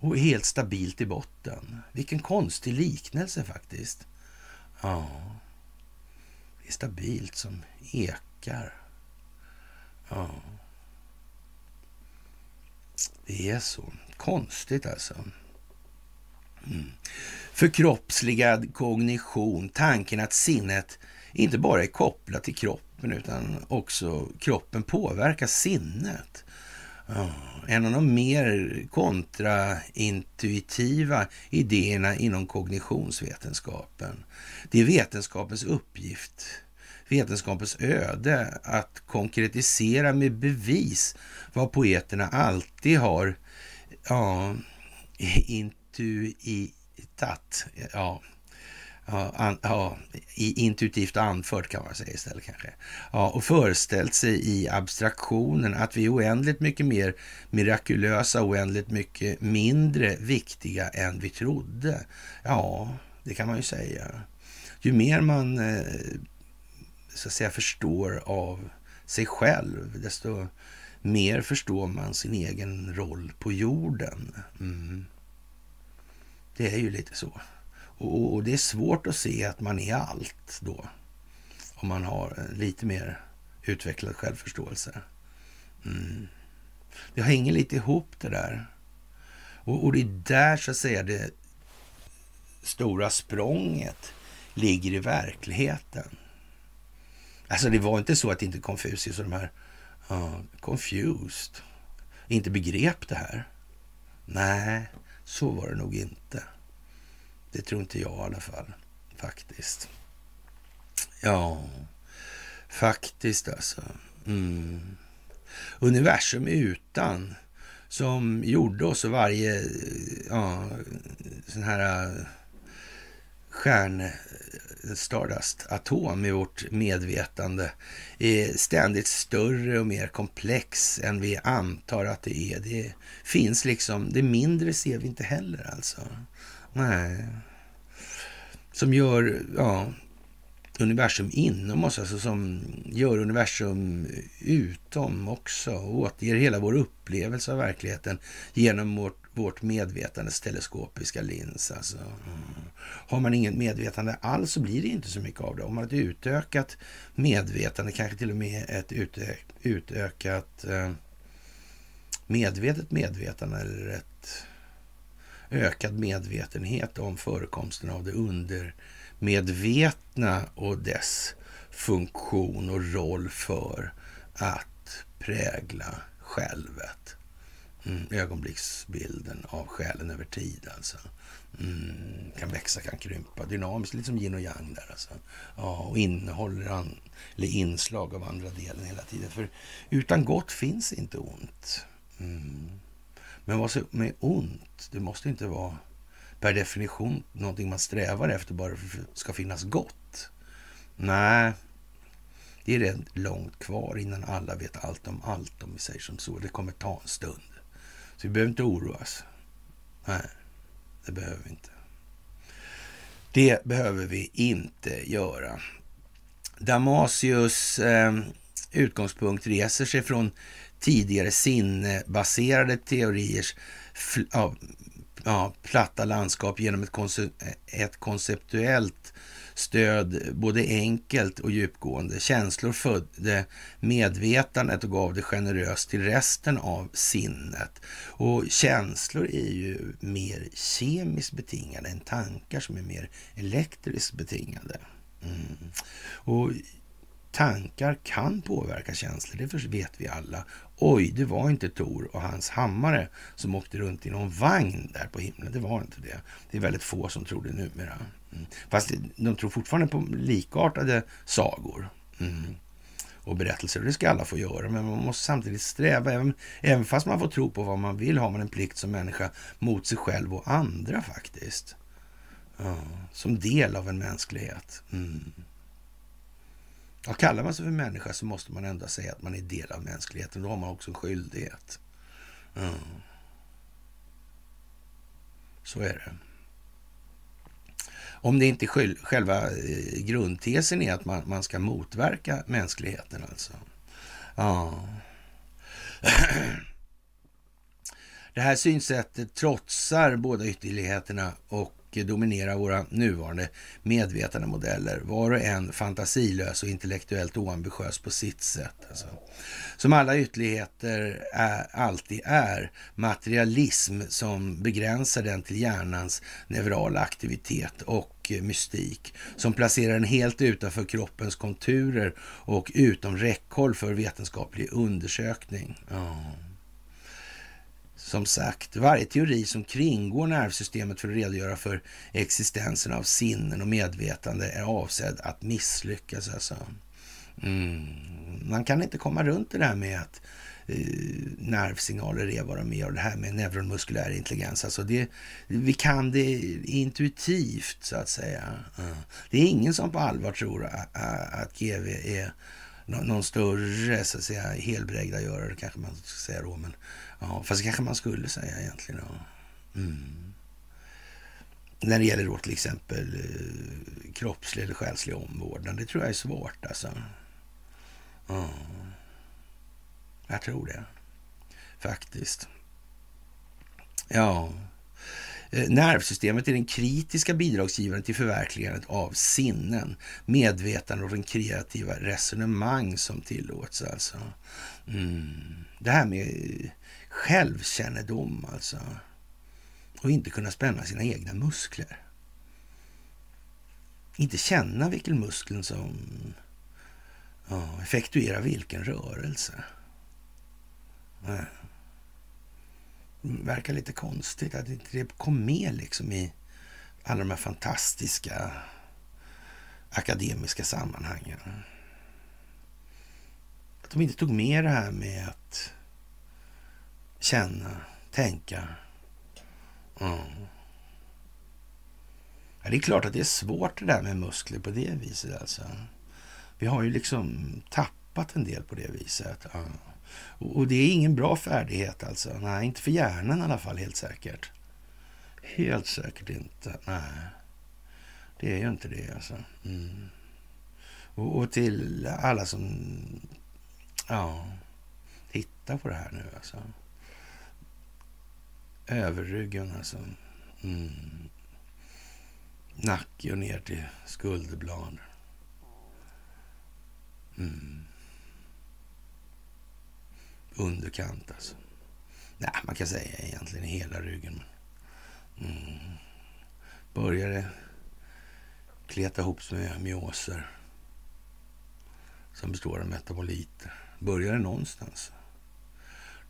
Och är helt stabilt i botten. Vilken konstig liknelse faktiskt. Ja, det är stabilt som ekar. Ja. Det är så. Konstigt alltså. Mm. Förkroppsligad kognition, tanken att sinnet inte bara är kopplat till kroppen utan också kroppen påverkar sinnet. Ah, en av de mer kontraintuitiva idéerna inom kognitionsvetenskapen. Det är vetenskapens uppgift, vetenskapens öde att konkretisera med bevis vad poeterna alltid har ja, intuitat, ja, Ja, an, ja, intuitivt anfört kan man säga istället kanske. Ja, och föreställt sig i abstraktionen att vi är oändligt mycket mer mirakulösa, oändligt mycket mindre viktiga än vi trodde. Ja, det kan man ju säga. Ju mer man eh, så att säga förstår av sig själv, desto mer förstår man sin egen roll på jorden. Mm. Det är ju lite så. Och, och, det är svårt att se att man är allt då. Om man har eh, lite mer utvecklad självförståelse. Mm. Det hänger lite ihop det där. Och, och det är där så att säga det stora språnget ligger i verkligheten. Alltså det var inte så att inte Confucius och de här uh, confused inte begrep det här. Nej, så var det nog inte. Det tror inte jag i alla fall, faktiskt. Ja, faktiskt alltså. Mm. Universum utan, som gjorde oss och varje ja, sån här stjärnstardust atom i vårt medvetande är ständigt större och mer komplex än vi antar att det är. Det finns liksom, det mindre ser vi inte heller alltså. Nej. Som gör ja, universum inom oss, alltså som gör universum utom också och återger hela vår upplevelse av verkligheten genom vårt, vårt medvetandes teleskopiska lins. Alltså. Mm. Har man inget medvetande alls så blir det inte så mycket av det. Om man har ett utökat medvetande, kanske till och med ett utö utökat eh, medvetet medvetande eller ett ökad medvetenhet om förekomsten av det undermedvetna och dess funktion och roll för att prägla självet. Mm, ögonblicksbilden av själen över tid alltså. Mm, kan växa, kan krympa. Dynamiskt, lite som yin och yang där alltså. Ja, och innehåller an, eller inslag av andra delen hela tiden. För utan gott finns inte ont. Mm. Men vad som är ont, det måste inte vara per definition någonting man strävar efter bara för att det ska finnas gott. Nej, det är rätt långt kvar innan alla vet allt om allt, om vi säger som så. Det kommer ta en stund. Så vi behöver inte oroas. Nej, det behöver vi inte. Det behöver vi inte göra. Damasius eh, utgångspunkt reser sig från tidigare sinnebaserade teoriers ja, ja, platta landskap genom ett, konce ett konceptuellt stöd, både enkelt och djupgående. Känslor födde medvetandet och gav det generöst till resten av sinnet. Och känslor är ju mer kemiskt betingade än tankar som är mer elektriskt betingade. Mm. Och tankar kan påverka känslor, det vet vi alla. Oj, det var inte Tor och hans hammare som åkte runt i någon vagn där på himlen. Det var inte det. Det är väldigt få som tror det numera. Mm. Fast de tror fortfarande på likartade sagor mm. och berättelser. Och det ska alla få göra, men man måste samtidigt sträva. Även, även fast man får tro på vad man vill har man en plikt som människa mot sig själv och andra faktiskt. Ja, som del av en mänsklighet. Mm. Ja, kallar man sig för människa så måste man ändå säga att man är del av mänskligheten. Då har man också en skyldighet. Mm. Så är det. Om det inte själva eh, grundtesen är att man, man ska motverka mänskligheten alltså. Ja. Det här synsättet trotsar båda ytterligheterna och dominera våra nuvarande medvetandemodeller. Var och en fantasilös och intellektuellt oambitiös på sitt sätt. Alltså. Som alla ytterligheter är, alltid är materialism som begränsar den till hjärnans neurala aktivitet och mystik. Som placerar den helt utanför kroppens konturer och utom räckhåll för vetenskaplig undersökning. Oh. Som sagt, varje teori som kringgår nervsystemet för att redogöra för existensen av sinnen och medvetande är avsedd att misslyckas. Alltså. Mm. Man kan inte komma runt det där med att eh, nervsignaler är vad de är och det här med neuromuskulär intelligens. Alltså det, vi kan det intuitivt så att säga. Mm. Det är ingen som på allvar tror att, att GV är någon större så att säga helbrägdagörare kanske man ska säga då. Men Ja, fast det kanske man skulle säga egentligen. Ja. Mm. När det gäller då till exempel eh, kroppslig eller själslig omvårdnad. Det tror jag är svårt alltså. Ja. Jag tror det. Faktiskt. Ja. Eh, nervsystemet är den kritiska bidragsgivaren till förverkligandet av sinnen, medvetande och den kreativa resonemang som tillåts. Alltså. Mm. Det här med eh, självkännedom alltså. Och inte kunna spänna sina egna muskler. Inte känna vilken muskeln som ja, effektuerar vilken rörelse. Ja. Det verkar lite konstigt att inte det kom med liksom i alla de här fantastiska akademiska sammanhangen. Att de inte tog med det här med att känna, tänka. Mm. Ja, det är klart att det är svårt det där med muskler på det viset. Alltså. Vi har ju liksom tappat en del på det viset. Ja. Och, och, det är ingen bra färdighet alltså. Nej, inte för hjärnan i alla fall, helt säkert. Helt säkert inte. Nej, det är ju inte det alltså. Mm. Och, och, till alla som ja, tittar på det här nu alltså. Överryggen alltså. Mm. Nacke och ner till skulderblad. Mm. Underkant alltså. Nej, man kan säga egentligen hela ryggen. Mm. Börjar kleta ihop sig med myoser som består av metaboliter. Börjar det någonstans,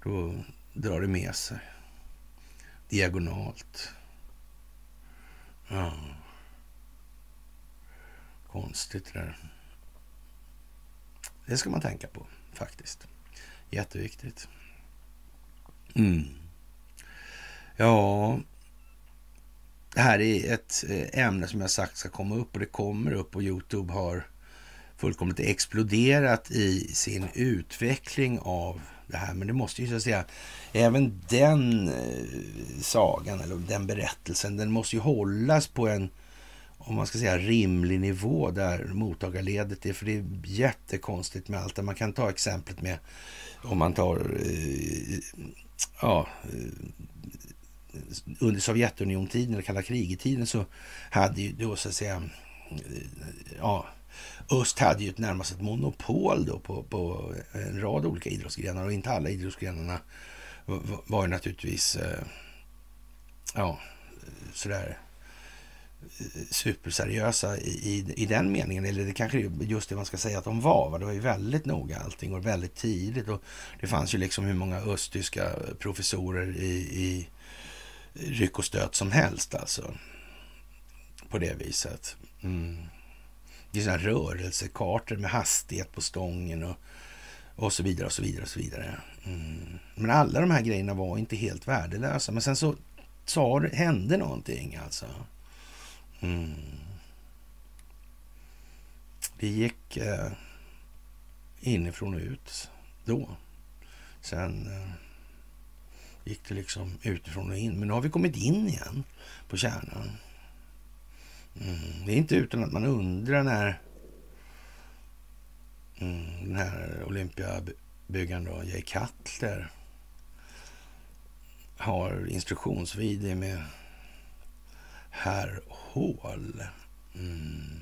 då drar det med sig diagonalt. Ja. Konstigt det där. Det ska man tänka på faktiskt. Jätteviktigt. Mm. Ja, det här är ett eh, ämne som jag sagt ska komma upp och det kommer upp och Youtube har fullkomligt exploderat i sin utveckling av det här. Men det måste ju så att säga, även den eh, sagan eller den berättelsen, den måste ju hållas på en, om man ska säga rimlig nivå där mottagarledet är. För det är jättekonstigt med allt det. Man kan ta exemplet med, om man tar, eh, ja, eh, under Sovjetunion-tiden, eller kalla kriget-tiden så hade ju då så att säga, eh, ja, öst hade ju ett närmast ett monopol då på, på en rad olika idrottsgrenar och inte alla idrottsgrenarna var, ju naturligtvis eh, ja, sådär eh, superseriösa i, i, i, den meningen. Eller det kanske är just det man ska säga att de var. Va? Det var ju väldigt noga allting och väldigt tidigt. Och det fanns ju liksom hur många östtyska professorer i, i ryck och stöt som helst alltså. På det viset. Mm. Det är sådana rörelsekartor med hastighet på stången och, och så vidare och så vidare. och så vidare. Mm. Men alla de här grejerna var inte helt värdelösa. Men sen så sa, hände någonting alltså. Mm. Det gick eh, inifrån och ut då. Sen eh, gick det liksom utifrån och in. Men nu har vi kommit in igen på kärnan. Mm, det är inte utan att man undrar när mm, den här Olympiabyggaren då, Jay Cutler har instruktionsvideo med Herr Hål. Mm.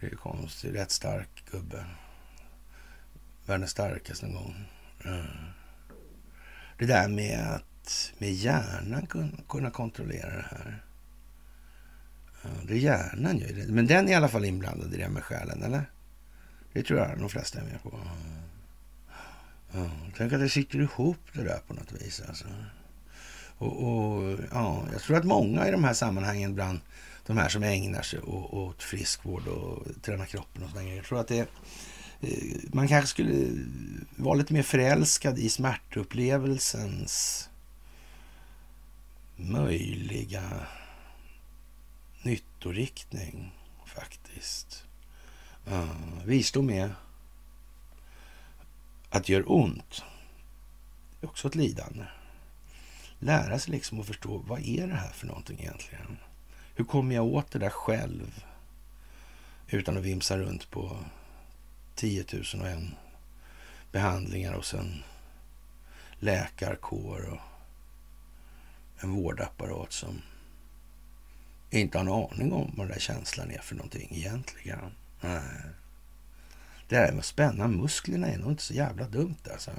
Det är konstigt. Rätt stark gubbe. Världens starkaste någon gång. Mm. Det där med att med hjärnan kunna kontrollera det här. Ja, det är hjärnan ju. Men den är i alla fall inblandad i det med själen, eller? Det tror jag de flesta är med på. Ja, tänk att det sitter ihop det där på något vis. Alltså. Och, och, ja, jag tror att många i de här sammanhangen bland de här som ägnar sig åt friskvård och träna kroppen och sådana grejer. Jag tror att det, eh, man kanske skulle vara lite mer förälskad i smärtupplevelsens möjliga nyttoriktning faktiskt. Eh, uh, visdom är att det gör ont. Det är också ett lidande. Lära sig liksom att förstå vad är det här för någonting egentligen? Hur kommer jag åt det där själv? Utan att vimsa runt på 10 000 och en behandlingar och sen läkarkår och en vårdapparat som inte har en aning om vad den där känslan är för någonting egentligen. Nej. Det här med att spänna musklerna är nog inte så jävla dumt alltså.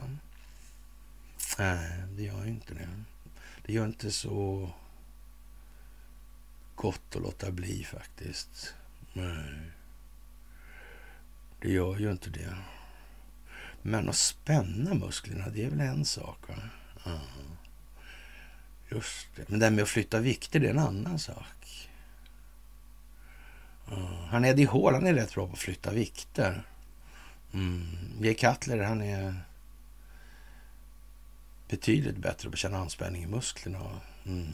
Nej, det gör ju inte det. Det gör inte så gott att låta bli faktiskt. Nej. Det gör ju inte det. Men att spänna musklerna, det är väl en sak? Va? Ja. Just det. Men det här med att flytta vikter, det är en annan sak. Han Eddie Hall, han är rätt bra på att flytta vikter. Mm. Jay Cutler, han är betydligt bättre på att känna anspänning i musklerna. Mm.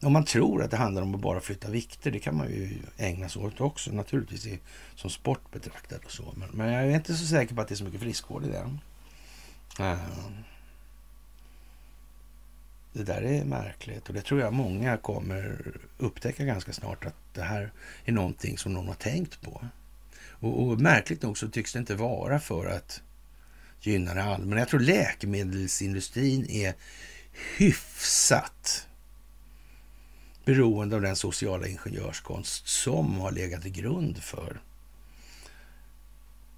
Om man tror att det handlar om att bara flytta vikter, det kan man ju ägna sig åt också naturligtvis i, som sport betraktat och så. Men, men, jag är inte så säker på att det är så mycket friskvård i det. Uh, eh. det där är märkligt och det tror jag många kommer upptäcka ganska snart att det här är någonting som någon har tänkt på. Och, och märkligt nog så tycks det inte vara för att gynna det allmänna. Jag tror läkemedelsindustrin är hyfsat beroende av den sociala ingenjörskonst som har legat till grund för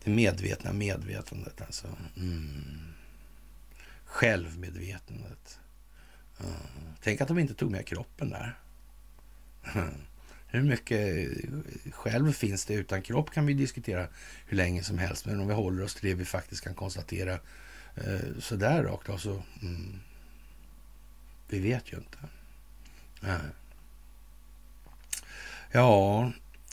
det medvetna medvetandet. Alltså. Mm. Självmedvetandet. Mm. Tänk att de inte tog med kroppen där. Mm. Hur mycket själv finns det utan kropp kan vi diskutera hur länge som helst. Men om vi håller oss till det vi faktiskt kan konstatera eh, sådär rakt av så... Mm, vi vet ju inte. Nej. Ja,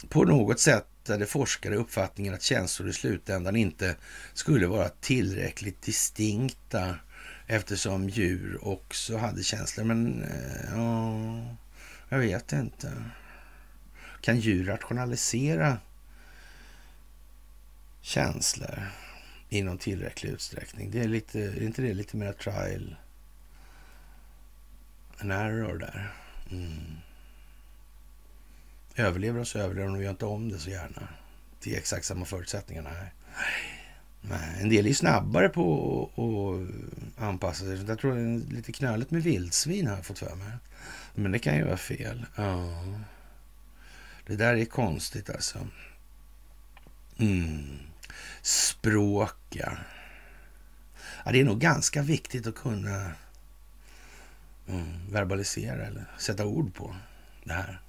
på något sätt hade forskare uppfattningen att känslor i slutändan inte skulle vara tillräckligt distinkta eftersom djur också hade känslor. Men eh, ja, jag vet inte. Kan djur rationalisera känslor i någon tillräcklig utsträckning? Det är, lite, är inte det lite mer trial and error där? Mm. Överlever de så överlever de, vi gör inte om det så gärna. Det är exakt samma förutsättningar, nej. nej. En del är snabbare på att anpassa sig. Jag tror det är lite knöligt med vildsvin har jag fått för mig. Men det kan ju vara fel. Ja. Det där är konstigt alltså. Mm. Språk, ja. ja. Det är nog ganska viktigt att kunna mm, verbalisera eller sätta ord på det här.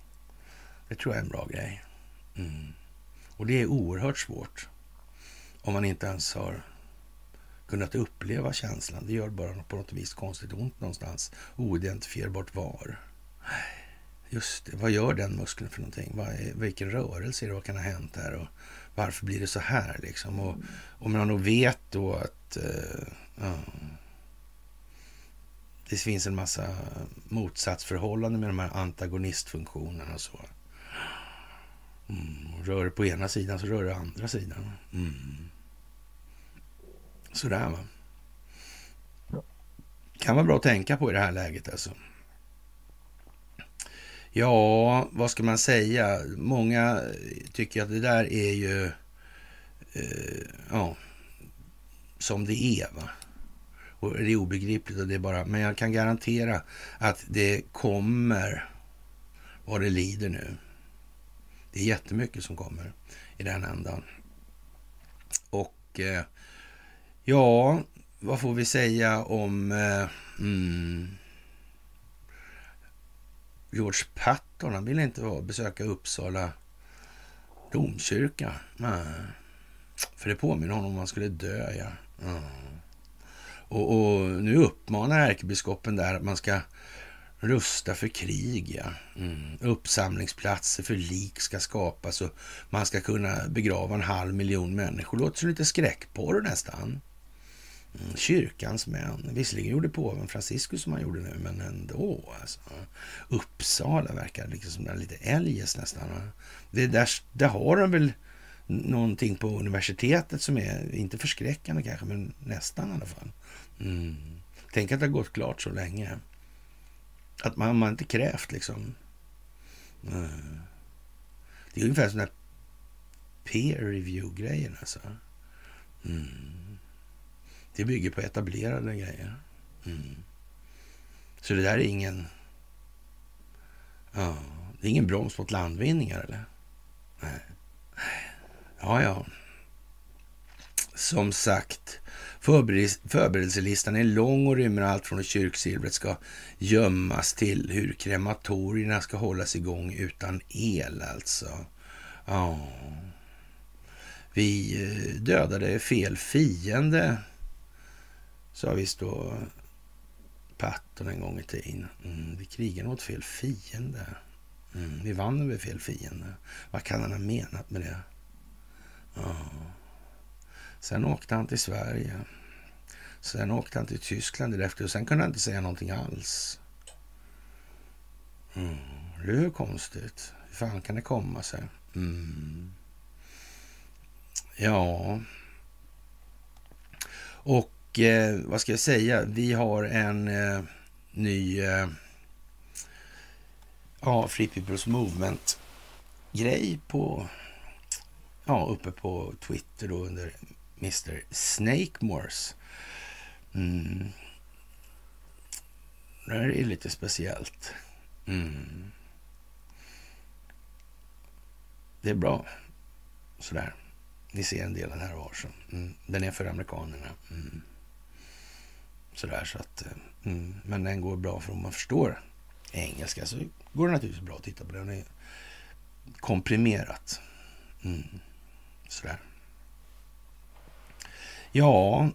Det tror jag är en bra grej. Mm. Och det är oerhört svårt om man inte ens har kunnat uppleva känslan. Det gör bara på något vis konstigt ont någonstans. Oidentifierbart var. Just det, vad gör den muskeln för någonting? Vad är, vilken rörelse är det? Vad kan ha hänt här? Och varför blir det så här liksom? Och om man då vet då att uh, uh, det finns en massa motsatsförhållanden med de här antagonistfunktionerna och så. Mm, rör på ena sidan så rör det andra sidan. Mm. Sådär va. Kan vara bra att tänka på i det här läget alltså. Ja, vad ska man säga? Många tycker att det där är ju eh, ja, som det är. Va? Och det är obegripligt och det är bara, men jag kan garantera att det kommer vad det lider nu. Det är jättemycket som kommer i den ändan. Och eh, ja, vad får vi säga om eh, mm, George Patton? Han ville inte besöka Uppsala domkyrka. Nej. För det påminner honom om att han skulle dö, ja. Mm. Och, och, nu uppmanar ärkebiskopen där att man ska rusta för krig, ja. Mm. Uppsamlingsplatser för lik ska skapas och man ska kunna begrava en halv miljon människor. Låter som lite skräckporr nästan. Kyrkans män. Visserligen gjorde påven Franciscus som han gjorde nu, men ändå. Alltså. Uppsala verkar liksom som lite eljest nästan. Det där, där har de väl någonting på universitetet som är, inte förskräckande kanske, men nästan i alla fall. Mm. Tänk att det har gått klart så länge. Att man, man inte krävt liksom. Mm. Det är ungefär som den peer review-grejen alltså. Mm. Det bygger på etablerade grejer. Mm. Så det där är ingen... Ja, det är ingen broms mot landvinningar eller? Nej. Ja, ja. Som sagt, förberedelselistan är lång och rymmer allt från hur kyrksilvret ska gömmas till hur krematorierna ska hållas igång utan el alltså. Ja. Vi eh, dödade fel fiende, sa visst då Patton en gång i tiden. Mm, vi krigade mot fel fiende. Mm, vi vann över fel fiende. Vad kan han ha menat med det? Ja. Sen åkte han till Sverige. Sen åkte han till Tyskland därefter och sen kunde han inte säga någonting alls. Mm. Det är ju konstigt. Hur fan kan det komma sig? Mm. Ja. Och eh, vad ska jag säga? Vi har en eh, ny eh, ja, Free People's Movement-grej på ja, uppe på Twitter då under Mr Snakemores. Mm. Det här är lite speciellt. Mm. Det är bra. Sådär. Ni ser en del av den här var. Mm. Den är för amerikanerna. Mm. Sådär så att... Eh, mm. Men den går bra för om man förstår engelska så går det naturligtvis bra att titta på den. Den är komprimerat. Mm. Sådär. Ja,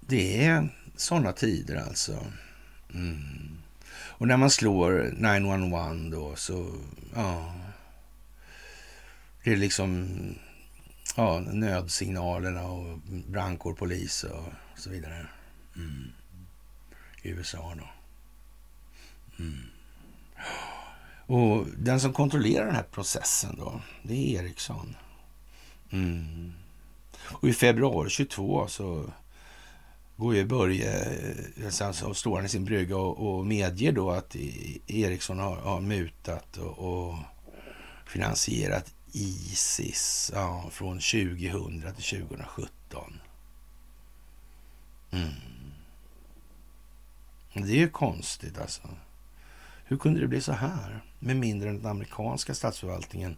det är sådana tider alltså. Mm. Och när man slår 911 då så, ja. Det är liksom ja, nödsignalerna och brandkår, polis och så vidare. Mm. I USA då. Mm. Och den som kontrollerar den här processen då, det är Ericsson. Mm. Och i februari 22 så går ju Börje, eh, alltså står han i sin brygga och, och medger då att Ericsson har, har mutat och, och finansierat Isis ja, från 2000 till 2017. Mm. Det är ju konstigt alltså. Hur kunde det bli så här med mindre än att den amerikanska statsförvaltningen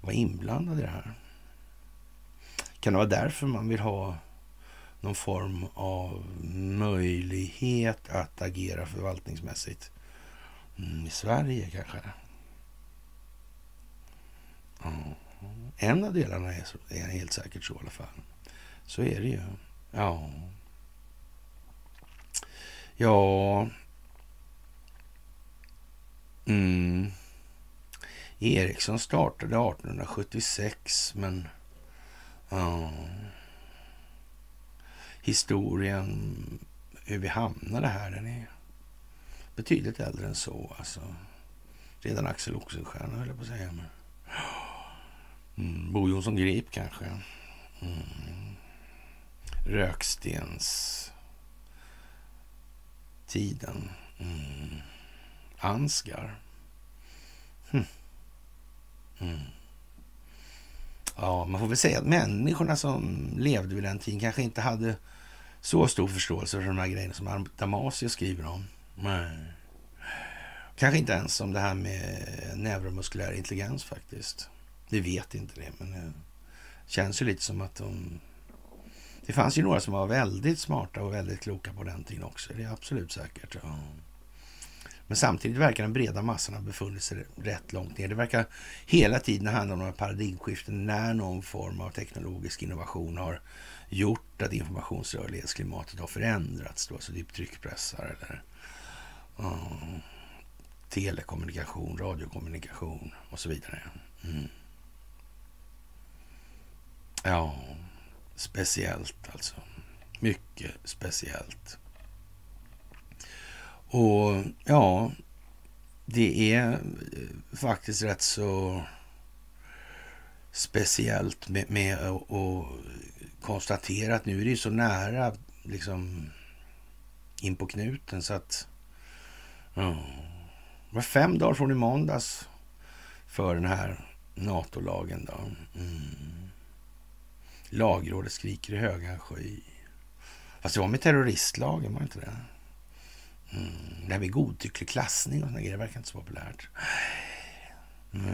var inblandad i det här? Kan det vara därför man vill ha någon form av möjlighet att agera förvaltningsmässigt mm, i Sverige kanske? Mm. En av delarna är, så, är helt säkert så i alla fall. Så är det ju. Ja. Ja. Mm. Ericsson startade 1876 men Ja. Historien, hur vi hamnade här, den är betydligt äldre än så. Alltså. Redan Axel Oxenstierna höll jag på att säga. Men... Mm, Bo Jonsson Grip kanske. Mm. Rökstens tiden. Mm. Ansgar. Hm. Mm. Ja, man får väl säga att människorna som levde vid den tiden kanske inte hade så stor förståelse för de här grejerna som Damasio skriver om. Nej. Kanske inte ens om det här med neuromuskulär intelligens faktiskt. Vi vet inte det, men det känns ju lite som att de... Det fanns ju några som var väldigt smarta och väldigt kloka på den tiden också. Det är absolut säkert. Ja. Men samtidigt verkar den breda massan ha befunnit sig rätt långt ner. Det verkar hela tiden handla om några paradigmskiften när någon form av teknologisk innovation har gjort att informationsrörlighetsklimatet har förändrats. Då, alltså typ tryckpressar eller uh, telekommunikation, radiokommunikation och så vidare. Mm. Ja, speciellt alltså. Mycket speciellt. Och ja, det är eh, faktiskt rätt så speciellt med, med att konstatera att nu är det ju så nära liksom in på knuten så att ja, det var fem dagar från i måndags för den här NATO-lagen. Då. Mm. Lagrådet skriker i höga sky. Fast det var med terroristlagen, var det inte det? Mm. Det här med godtycklig klassning och såna grejer verkar inte så populärt. Mm.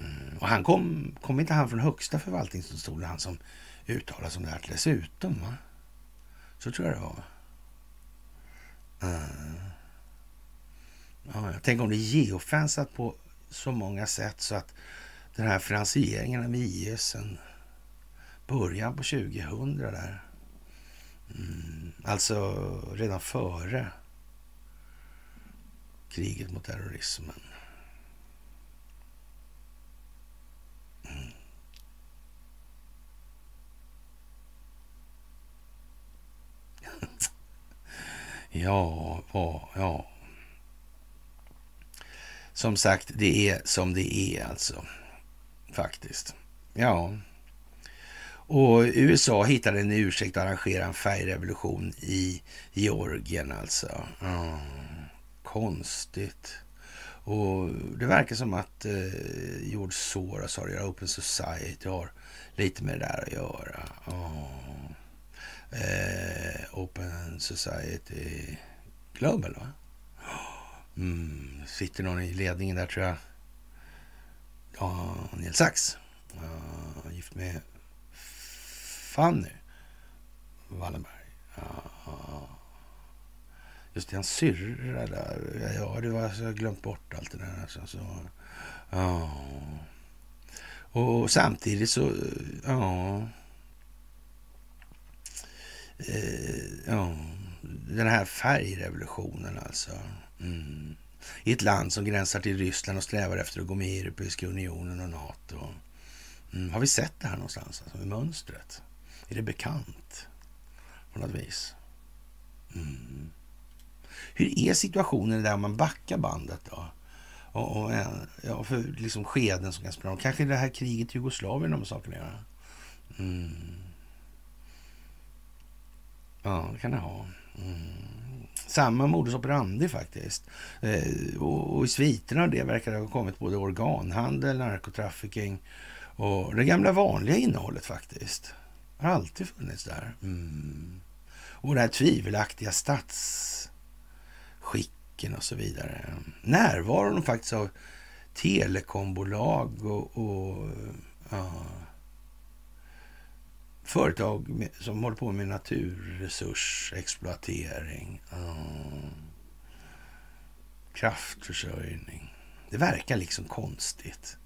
Mm. Och han kom, kom inte han från högsta förvaltningsdomstolen, han som uttalade sig om det här dessutom? Va? Så tror jag det var. Mm. Ja, tänk om det är geofensat på så många sätt så att den här finansieringen av IS en början på 2000 där. Mm, alltså redan före kriget mot terrorismen. Mm. ja, ja, ja. Som sagt, det är som det är alltså. Faktiskt. Ja. Och USA hittade en ursäkt att arrangera en färgrevolution i Georgien alltså. Mm konstigt. Och det verkar som att eh, George Soros har att göra, Open Society har lite med det där att göra. Oh. Eh, Open Society Global, va? Mm, sitter någon i ledningen där tror jag. Daniel Sachs. Uh, gift med Fanny Wallenberg. Ja. Just det, hans syrra där. Ja, det var, alltså, jag har glömt bort allt det där. Alltså, så, ja. Och samtidigt så, ja. Eh, ja. Den här färgrevolutionen alltså. Mm. I ett land som gränsar till Ryssland och strävar efter att gå med i Europeiska unionen och NATO. Mm. Har vi sett det här någonstans, alltså, i mönstret? Är det bekant på något vis? Mm. Hur är situationen där man backar bandet då? Och, och ja, för liksom skeden som kan spela Kanske det här kriget i Jugoslavien har med sakerna att göra. Mm. Ja, det kan det ha. Mm. Samma modus operandi faktiskt. Eh, och, och, i sviterna av det verkar det ha kommit både organhandel, narkotrafficking och det gamla vanliga innehållet faktiskt. Har alltid funnits där. Mm. Och det här tvivelaktiga statsskicken. och så vidare. Närvaron faktiskt av telekombolag och, och ja, företag med, som håller på med naturresursexploatering. Ja, kraftförsörjning. Det verkar liksom konstigt.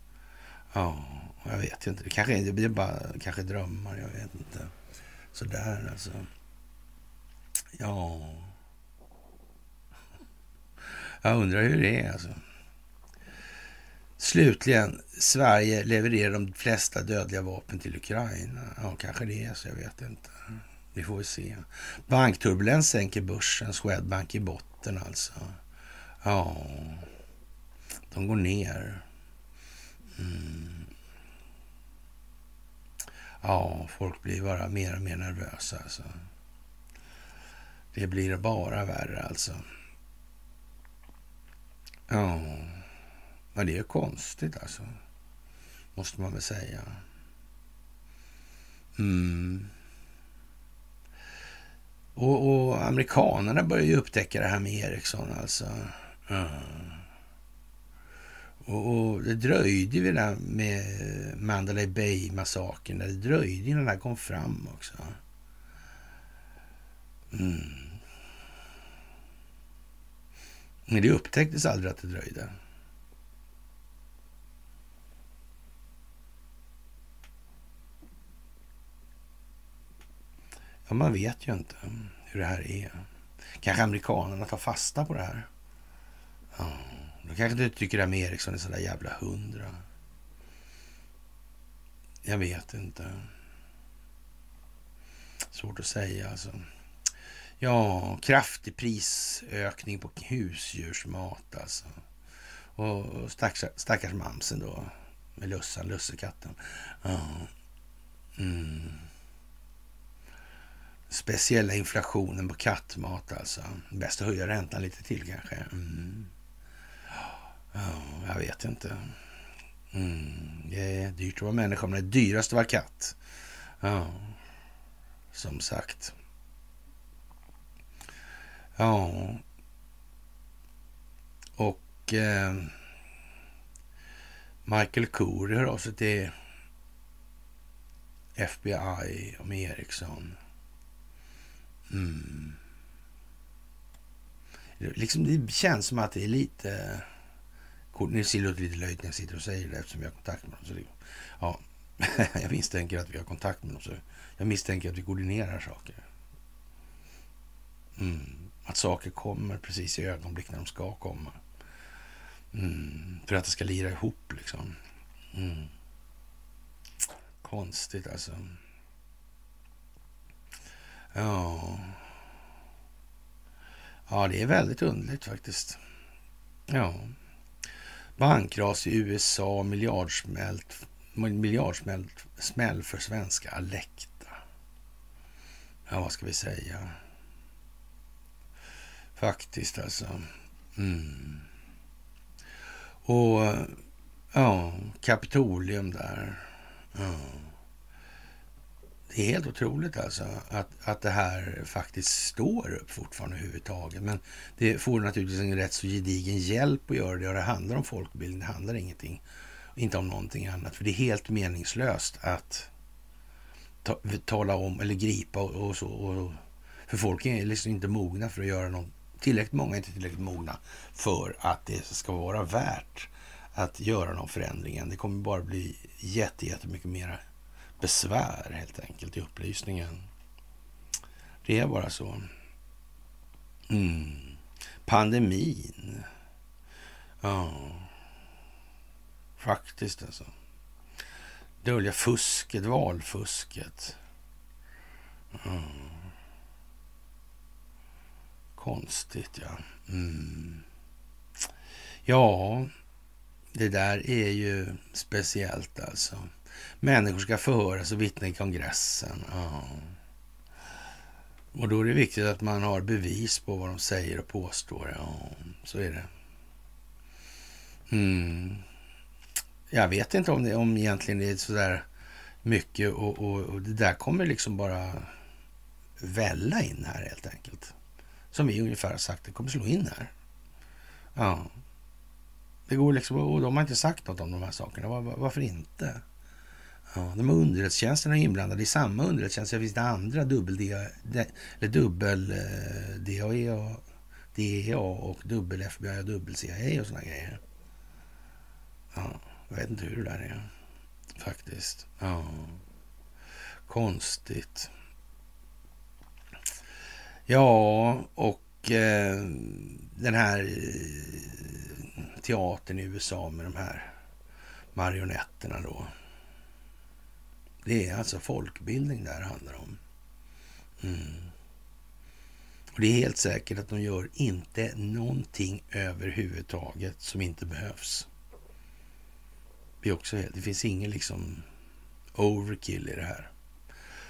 Ja, jag vet inte. Det kanske, det blir bara kanske drömmar, jag vet inte. Sådär alltså. Ja. Jag undrar hur det är alltså. Slutligen, Sverige levererar de flesta dödliga vapen till Ukraina. Ja, kanske det är så, jag vet inte. Vi får väl se. Bankturbulens sänker börsen, Swedbank i botten alltså. Ja, de går ner. Mm. Ja, folk blir bara mer och mer nervösa alltså. Det blir bara värre alltså. Ja, men det är konstigt alltså. Måste man väl säga. Mm. Och, och amerikanerna börjar ju upptäcka det här med Ericsson alltså. Mm. Och, och, det dröjde ju där med Mandalay Bay-massakern. Det dröjde innan det här kom fram också. Mm. Men det upptäcktes aldrig att det dröjde. Ja, man vet ju inte hur det här är. Kanske amerikanerna tar fasta på det här. Ja, då kanske inte tycker det här med Ericsson är sådär jävla hundra. Jag vet inte. Svårt att säga alltså. Ja, kraftig prisökning på husdjursmat alltså. Och stackars, stackars mamsen då med Lussan, lussekatten. Ja. Mm speciella inflationen på kattmat alltså. Bäst att höja räntan lite till kanske. Mm. Ja, jag vet inte. Mm. Det är dyrt att vara människa, men det dyraste var katt. Ja, som sagt. Ja. Och eh, Michael Corey hör av sig till FBI om Ericsson. Mm. Liksom det känns som att det är lite... Nu ser det lite löjligt när jag sitter och säger det eftersom jag har kontakt med dem. Så det, ja, jag misstänker att vi har kontakt med dem. Så jag misstänker att vi koordinerar saker. Mm. Att saker kommer precis i ögonblick när de ska komma. Mm. För att det ska lira ihop liksom. Mm. Konstigt alltså. Ja. Ja, det är väldigt underligt faktiskt. Ja. Bankras i USA, miljardsmält, miljardsmäll för svenska Alekta. Ja, vad ska vi säga? Faktiskt alltså. Mm. Och ja, Kapitolium där. Ja. Det är helt otroligt alltså att, att det här faktiskt står upp fortfarande överhuvudtaget. Men det får naturligtvis en rätt så gedigen hjälp att göra det. Och det handlar om folkbildning, det handlar ingenting, inte om någonting annat. För det är helt meningslöst att ta, tala om eller gripa och, och så. Och, för folk är liksom inte mogna för att göra något. Tillräckligt många är inte tillräckligt mogna för att det ska vara värt att göra någon förändring. Det kommer bara bli jättemycket mera besvär helt enkelt i upplysningen. Det är bara så. Mm. Pandemin. Ja, faktiskt alltså. Dölja fusket, valfusket. Mm. Konstigt, ja. Mm. Ja, det där är ju speciellt alltså. Människor ska förhöras och vittna i kongressen. Ja. Och då är det viktigt att man har bevis på vad de säger och påstår. Ja, så är det. Mm. Jag vet inte om det om egentligen det är sådär mycket och, och, och, det där kommer liksom bara välla in här helt enkelt. Som vi ungefär har sagt, det kommer slå in här. Ja. Det går liksom, och de har inte sagt något om de här sakerna. Var, varför inte? Ja, de här underrättelsetjänsterna är inblandade i samma underrättelsetjänster. Finns det andra dubbel-DAE eller dubbel-DAE eh, och DEA och dubbel-FBI och dubbel-CIA och sådana grejer. Ja, jag vet inte hur det där är faktiskt. Ja, konstigt. Ja, och eh, den här eh, teatern i USA med de här marionetterna då. Det är alltså folkbildning det här handlar om. Mm. Och det är helt säkert att de gör inte någonting överhuvudtaget som inte behövs. Det, är också, det finns ingen liksom overkill i det här.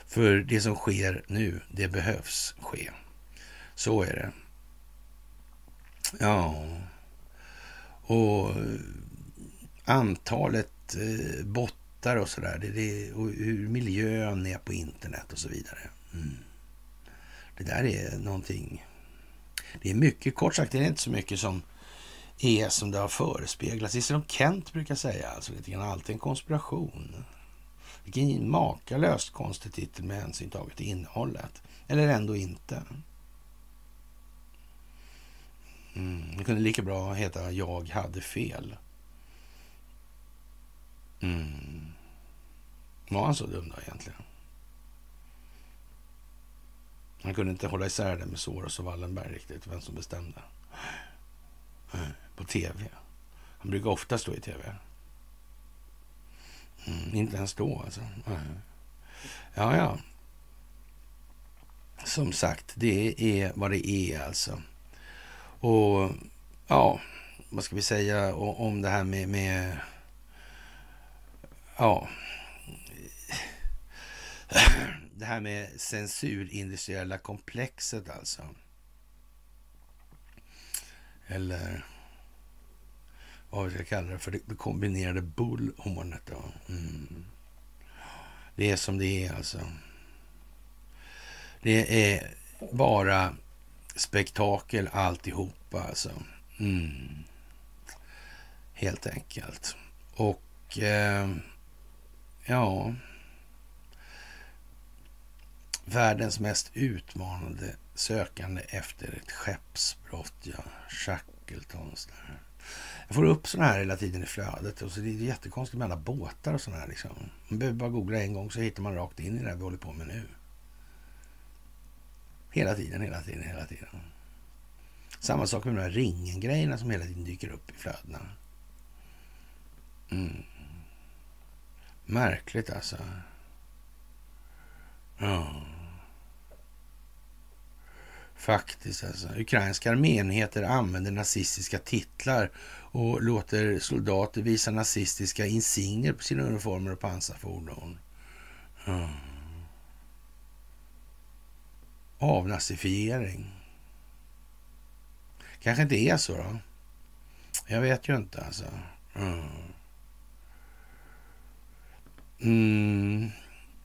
För det som sker nu, det behövs ske. Så är det. Ja. Och eh, antalet eh, bot tittar och sådär. Det, det, och hur miljön är på internet och så vidare. Mm. Det där är någonting. Det är mycket, kort sagt, det är inte så mycket som är som det har förespeglats. Det är som Kent brukar säga, alltså lite grann alltid en konspiration. Vilken makalöst konstig titel med hänsyn taget till innehållet. Eller ändå inte. Mm. Det kunde lika bra heta Jag hade fel. Mm. Var han så dum då egentligen? Han kunde inte hålla isär det med Soros och Wallenberg riktigt, vem som bestämde. På tv. Han brukar ofta stå i tv. Mm, inte ens då alltså. Ja, ja. Som sagt, det är vad det är alltså. Och ja, vad ska vi säga om det här med, med ja, det här med censurindustriella komplexet alltså. Eller vad vi ska kalla det för, det kombinerade bullhornet. Mm. Det är som det är alltså. Det är bara spektakel alltihopa alltså. Mm. Helt enkelt. Och eh, ja, världens mest utmanande sökande efter ett skeppsbrott, ja. Shackletons där. Jag får upp sådana här hela tiden i flödet och så det är jättekonstigt med alla båtar och sådana här liksom. Man behöver bara googla en gång så hittar man rakt in i det här vi håller på med nu. Hela tiden, hela tiden, hela tiden. Samma sak med de här ringen-grejerna som hela tiden dyker upp i flödena. Mm. Märkligt alltså. Ja. Faktiskt alltså. Ukrainska arméenheter använder nazistiska titlar och låter soldater visa nazistiska insignier på sina uniformer och pansarfordon. Ja. Avnazifiering. Kanske inte är så då. Jag vet ju inte alltså. Mm. Mm.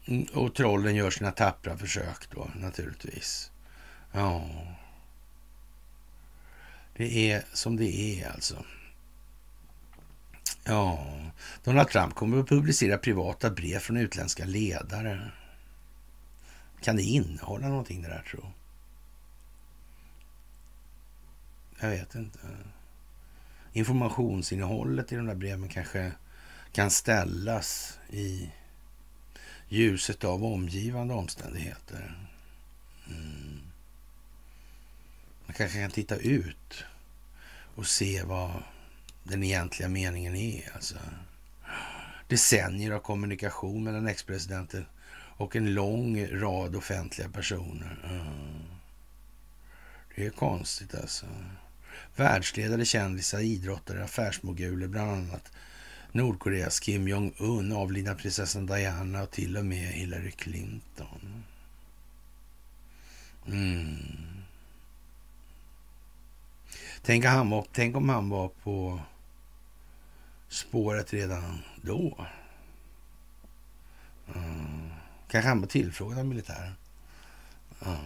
Mm, och trollen gör sina tappra försök då naturligtvis. Ja. Det är som det är alltså. Ja, Donald Trump kommer att publicera privata brev från utländska ledare. Kan det innehålla någonting det där tro? Jag vet inte. Informationsinnehållet i de där breven kanske kan ställas i ljuset av omgivande omständigheter. Mm. Man kanske kan titta ut och se vad den egentliga meningen är. Alltså. Decennier av kommunikation mellan ex-presidenten och en lång rad offentliga personer. Mm. Det är konstigt alltså. Världsledare, kändisar, idrottare, affärsmoguler, bland annat Nordkoreas Kim Jong-Un, avlidna prinsessan Diana och till och med Hillary Clinton. Mm. Tänk, han var, tänk om han var på spåret redan då. Mm. Kanske han var tillfrågad av militären. Mm.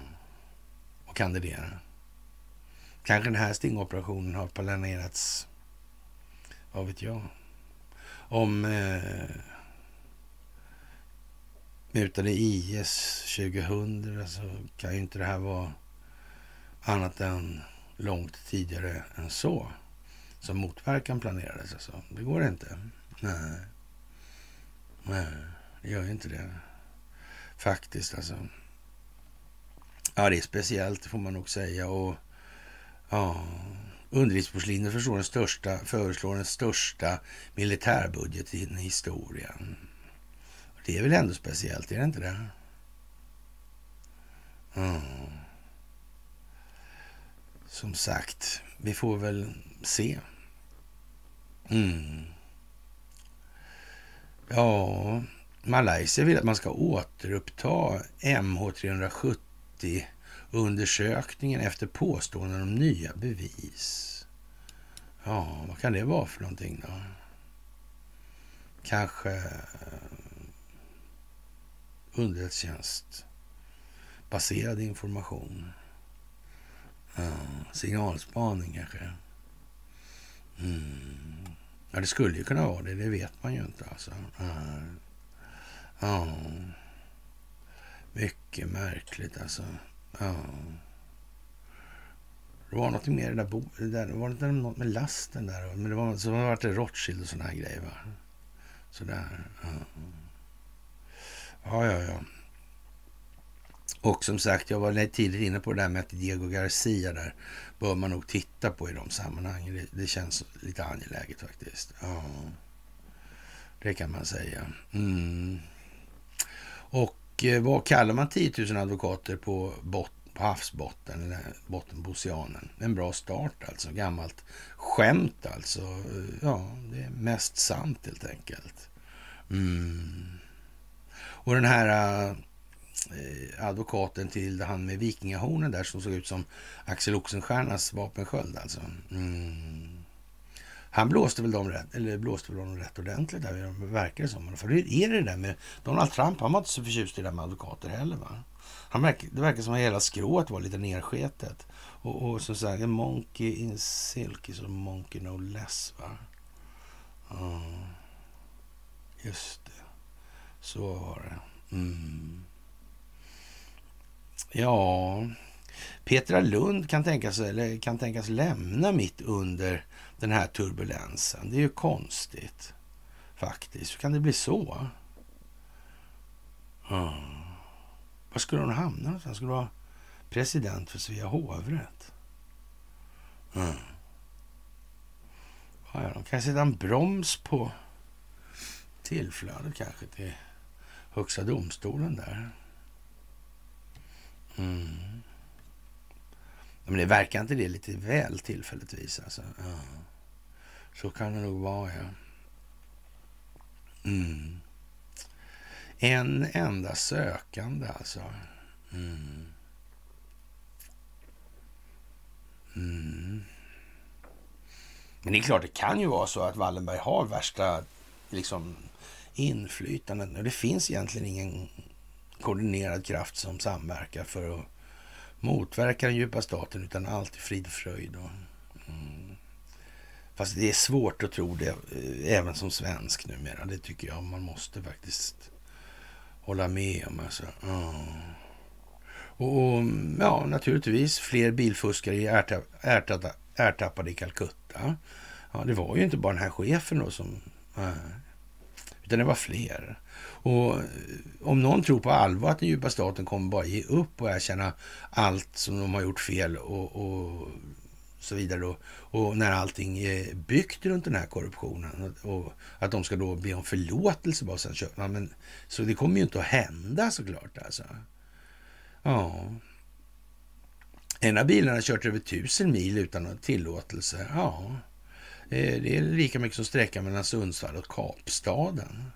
Och kandiderade. Kanske den här stingoperationen har planerats, vad vet jag, om eh, mutade IS 2000 så kan ju inte det här vara annat än långt tidigare än så som motverkan planerades. Alltså. Det går inte. Nej. Nej, det gör ju inte det. Faktiskt alltså. Ja, det är speciellt, får man nog säga. Och ja, Underlivsporslinet föreslår den största, föreslår den största militärbudgeten i historien. Det är väl ändå speciellt, är det inte det? Mm. Som sagt, vi får väl se. Mm. Ja, Malaysia vill att man ska återuppta MH370 undersökningen efter påståenden om nya bevis. Ja, vad kan det vara för någonting då? Kanske eh, underrättelsetjänst baserad information. Ja, signalspaning kanske. Mm. Ja, det skulle ju kunna vara det. Det vet man ju inte alltså. Ja. Mycket märkligt alltså. Ja. Det var något mer i det där, det där var det något med lasten där. Men det var, så var det Rothschild och sådana här grejer. Va? Sådär. Ja. ja, ja, ja. Och som sagt, jag var tidigt inne på det där med att Diego Garcia där bör man nog titta på i de sammanhangen. Det, det känns lite angeläget faktiskt. Ja, det kan man säga. Mm. Och Eh, vad kallar man 10 000 advokater på, bot, på havsbotten, eller botten på oceanen? En bra start alltså. Gammalt skämt alltså. Eh, ja, det är mest sant helt enkelt. Mm. Och den här eh, advokaten till han med vikingahornen där som såg ut som Axel Oxenstiernas vapensköld alltså. Mm. Han blåste väl dem rätt, eller blåste väl honom rätt ordentligt där, verkar det som. För hur är det där med Donald Trump? Han var inte så förtjust i det där med advokater heller va? Han verkar, det verkar som att hela skrået var lite nersketet. Och, och som sagt, monkey in silk is a monkey no less va? Mm. Just det. Så var det. Mm. Ja, Petra Lund kan tänkas, eller kan tänkas lämna mitt under den här turbulensen. Det är ju konstigt faktiskt. Hur kan det bli så? Mm. Var skulle hon hamna någonstans? Skulle vara president för Svea hovrätt? Mm. Ja, de kan sätta en broms på tillflödet kanske till Högsta domstolen där. Mm. Men det verkar inte det lite väl tillfälligtvis alltså? Mm. Så kan det nog vara, ja. Mm. En enda sökande alltså. Mm. Mm. Men det är klart, det kan ju vara så att Wallenberg har värsta liksom, inflytandet. Det finns egentligen ingen koordinerad kraft som samverkar för att motverka den djupa staten, utan allt är frid och fröjd. Och, mm. Fast det är svårt att tro det, eh, även som svensk numera. Det tycker jag man måste faktiskt hålla med om. Alltså. Mm. Och, och, ja, naturligtvis fler bilfuskare är ärtappade i Calcutta. Ja, det var ju inte bara den här chefen då som... Nej, utan det var fler. Och eh, om någon tror på allvar att den djupa staten kommer bara ge upp och erkänna allt som de har gjort fel och, och så vidare då. Och när allting är byggt runt den här korruptionen och att de ska då be om förlåtelse bara sen köpa. Men, så det kommer ju inte att hända såklart alltså. Ja. En av bilarna har kört över tusen mil utan tillåtelse. Ja, eh, det är lika mycket som sträckan mellan Sundsvall och Kapstaden.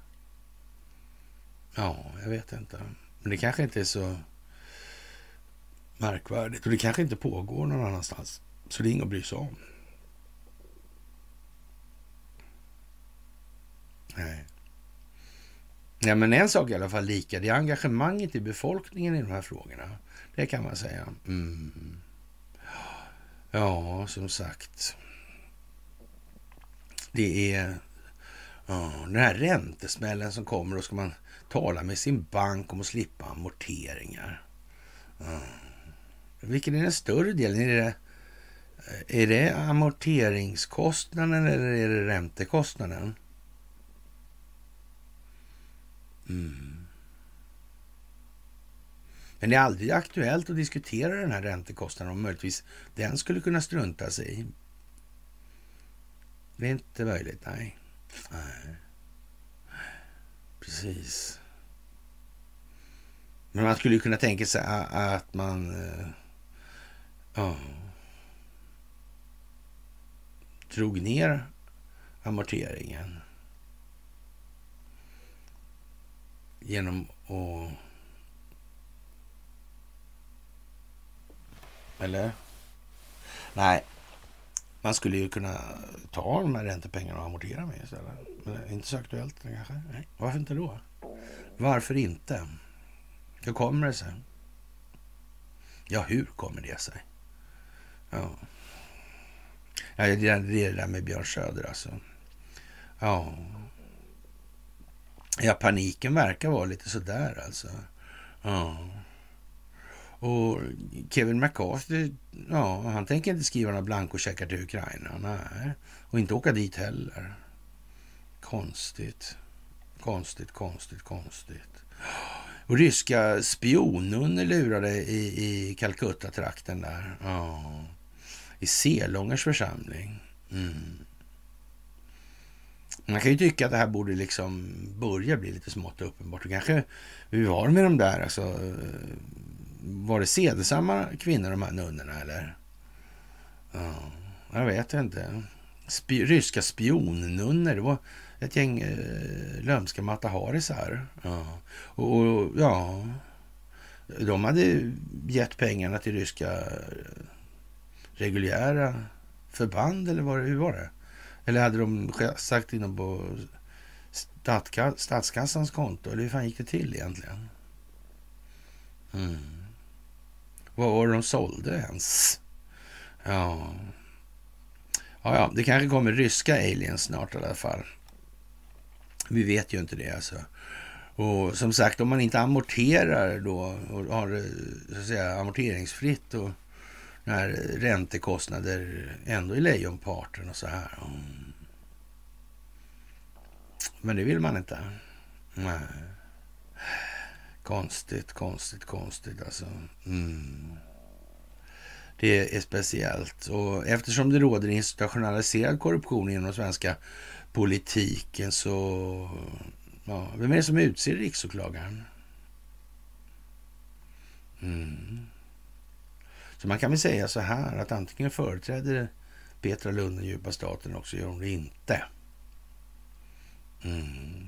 Ja, jag vet inte. Men det kanske inte är så märkvärdigt och det kanske inte pågår någon annanstans. Så det är inget att bry sig om. Nej. Ja, men en sak är i alla fall lika. Det är engagemanget i befolkningen i de här frågorna. Det kan man säga. Mm. Ja, som sagt. Det är ja, den här räntesmällen som kommer. Då ska man tala med sin bank om att slippa amorteringar. Ja. Vilken är den större delen? Är det, Eh, är det amorteringskostnaden eller är det räntekostnaden? Mm. Men det är aldrig aktuellt att diskutera den här räntekostnaden om möjligtvis den skulle kunna strunta sig i. Det är inte möjligt, nej. nej. Precis. Men man skulle ju kunna tänka sig att man... Eh, drog ner amorteringen genom att... Eller? Nej, man skulle ju kunna ta de här räntepengarna och amortera med istället. Men inte så aktuellt kanske. Nej. Varför inte då? Varför inte? Hur kommer det sig? Ja, hur kommer det sig? Ja, ja det, är det där med Björn Söder alltså. Ja. Ja, paniken verkar vara lite sådär alltså. Ja. Och Kevin McCarthy, ja, han tänker inte skriva några blankocheckar till Ukraina. Nej, och inte åka dit heller. Konstigt. Konstigt, konstigt, konstigt. Och ryska spionnunnor lurade i, i Calcutta-trakten där. Ja. I Selångers församling. Mm. Man kan ju tycka att det här borde liksom börja bli lite smått uppenbart. Och kanske vi var med de där, alltså, eh, var det sedesamma kvinnor de här nunnorna eller? Ja, jag vet inte. Sp ryska spionnunnor, det var ett gäng eh, lömska mataharisar. Ja. Och, och, ja, de hade gett pengarna till ryska eh, reguljära förband eller var det, hur var det? Eller hade de sagt in dem på statskassans konto? Eller hur fan gick det till egentligen? Mm. Vad var det de sålde ens? Ja. ja, ja, det kanske kommer ryska aliens snart i alla fall. Vi vet ju inte det alltså. Och som sagt, om man inte amorterar då och har det så att säga amorteringsfritt och när räntekostnader ändå i lejonparten och så här. Men det vill man inte. Nej. Konstigt, konstigt, konstigt alltså. Mm. Det är speciellt. Och eftersom det råder institutionaliserad korruption inom den svenska politiken så... Ja, vem är det som utser riksåklagaren? Mm. Så man kan väl säga så här att antingen företräder Petra Lund den djupa staten också, gör hon det inte. Mm.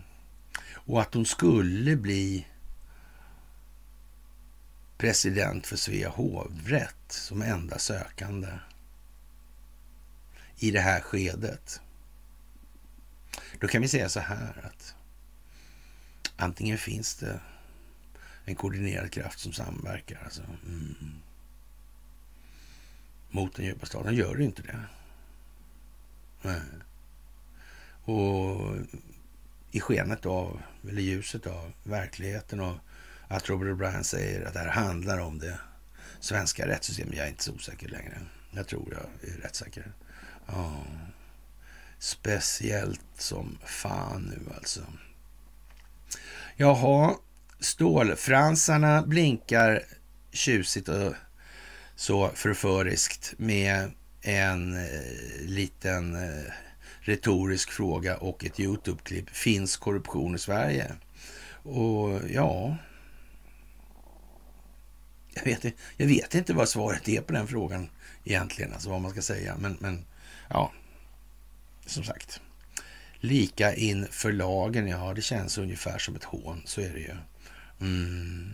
Och att hon skulle bli president för Svea hovrätt som enda sökande i det här skedet. Då kan vi säga så här att antingen finns det en koordinerad kraft som samverkar. Alltså, mm mot den djupa staten. gör det inte det. Nej. Och i skenet av, eller ljuset av verkligheten och att Robert O'Brien säger att det här handlar om det svenska rättssystemet. Jag är inte så osäker längre. Jag tror jag är rätt säker. Ja. Speciellt som fan nu alltså. Jaha, stålfransarna blinkar tjusigt och så förföriskt med en eh, liten eh, retorisk fråga och ett Youtube-klipp. Finns korruption i Sverige? Och ja... Jag vet, jag vet inte vad svaret är på den frågan egentligen, alltså vad man ska säga. Men, men ja, som sagt. Lika inför lagen, ja det känns ungefär som ett hån, så är det ju. Mm.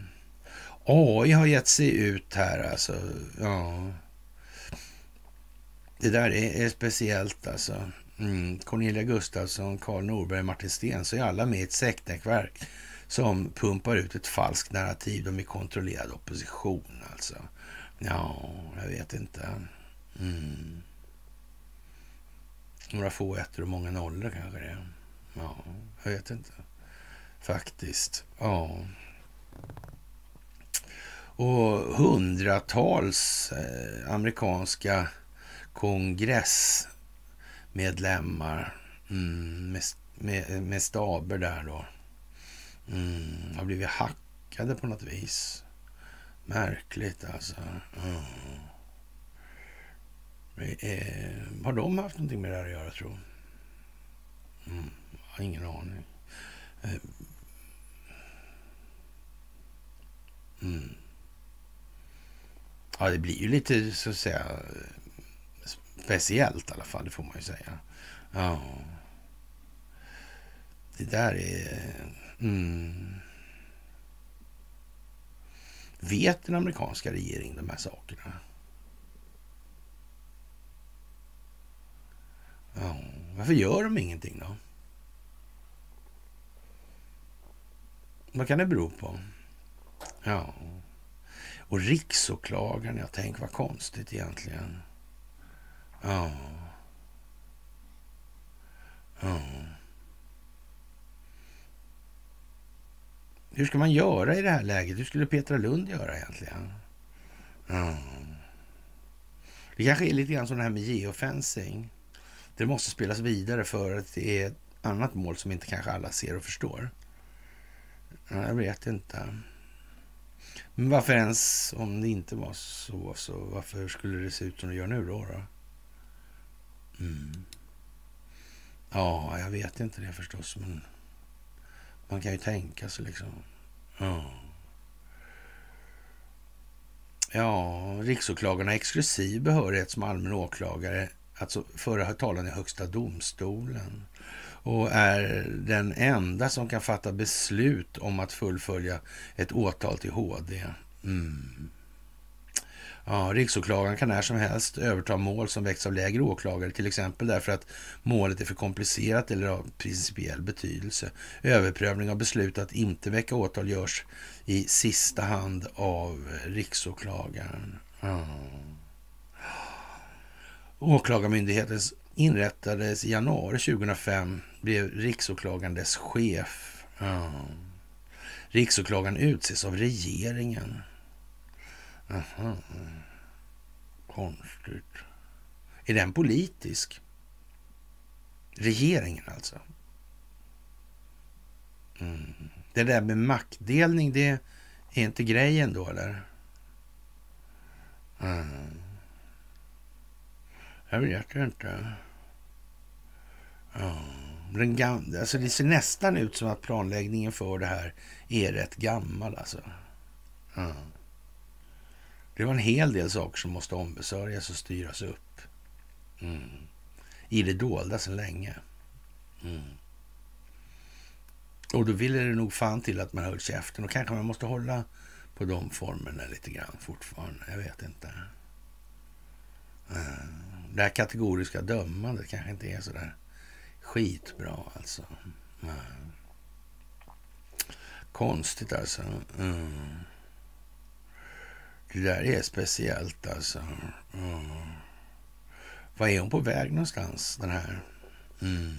AI har gett sig ut här alltså. Ja. Det där är, är speciellt alltså. Mm. Cornelia Gustafsson, Karl Norberg, Martin Sten, så är alla med i ett sektnätverk som pumpar ut ett falskt narrativ. De är kontrollerad opposition alltså. Ja, jag vet inte. Mm. Några få ettor och många nollor kanske det är. Ja, jag vet inte. Faktiskt. Ja och hundratals eh, amerikanska kongressmedlemmar mm, med, med, med, staber där då mm, har blivit hackade på något vis. Märkligt alltså. Mm. Är, har de haft någonting med det här att göra, tror mm, Jag har ingen aning. Eh, mm. Ja, det blir ju lite så att säga speciellt i alla fall, det får man ju säga. Ja. Det där är... Mm. Vet den amerikanska regeringen de här sakerna? Ja, varför gör de ingenting då? Vad kan det bero på? Ja, och riksåklagaren, jag tänker vad konstigt egentligen. Ja. Ja. Hur ska man göra i det här läget? Hur skulle Petra Lund göra egentligen? Ja. Det kanske är lite grann som det här med geofencing. Det måste spelas vidare för att det är ett annat mål som inte kanske alla ser och förstår. Jag vet inte. Men varför ens, om det inte var så, så varför skulle det se ut som det gör nu då? då? Mm. Ja, jag vet inte det förstås, men man kan ju tänka sig liksom. Ja. Ja, riksåklagaren har exklusiv behörighet som allmän åklagare, alltså föra talan i Högsta domstolen och är den enda som kan fatta beslut om att fullfölja ett åtal till HD. Mm. Ja, riksåklagaren kan när som helst överta mål som väcks av lägre åklagare, till exempel därför att målet är för komplicerat eller av principiell betydelse. Överprövning av beslut att inte väcka åtal görs i sista hand av riksåklagaren. Ja. Åklagarmyndighetens inrättades i januari 2005, blev riksåklagaren dess chef. Ja. Riksåklagaren utses av regeringen. Aha. Konstigt. Är den politisk? Regeringen alltså? Mm. Det där med maktdelning, det är inte grejen då eller? Mm. Jag vet inte. Ja. Den gamla, alltså det ser nästan ut som att planläggningen för det här är rätt gammal alltså. Ja. Det var en hel del saker som måste ombesörjas och styras upp. Mm. I det dolda så länge. Mm. Och då ville det nog fan till att man höll käften och kanske man måste hålla på de formerna lite grann fortfarande. Jag vet inte. Mm. Det här kategoriska dömandet kanske inte är så där skitbra alltså. Konstigt alltså. Mm. Det där är speciellt alltså. Mm. Var är hon på väg någonstans, den här? Mm.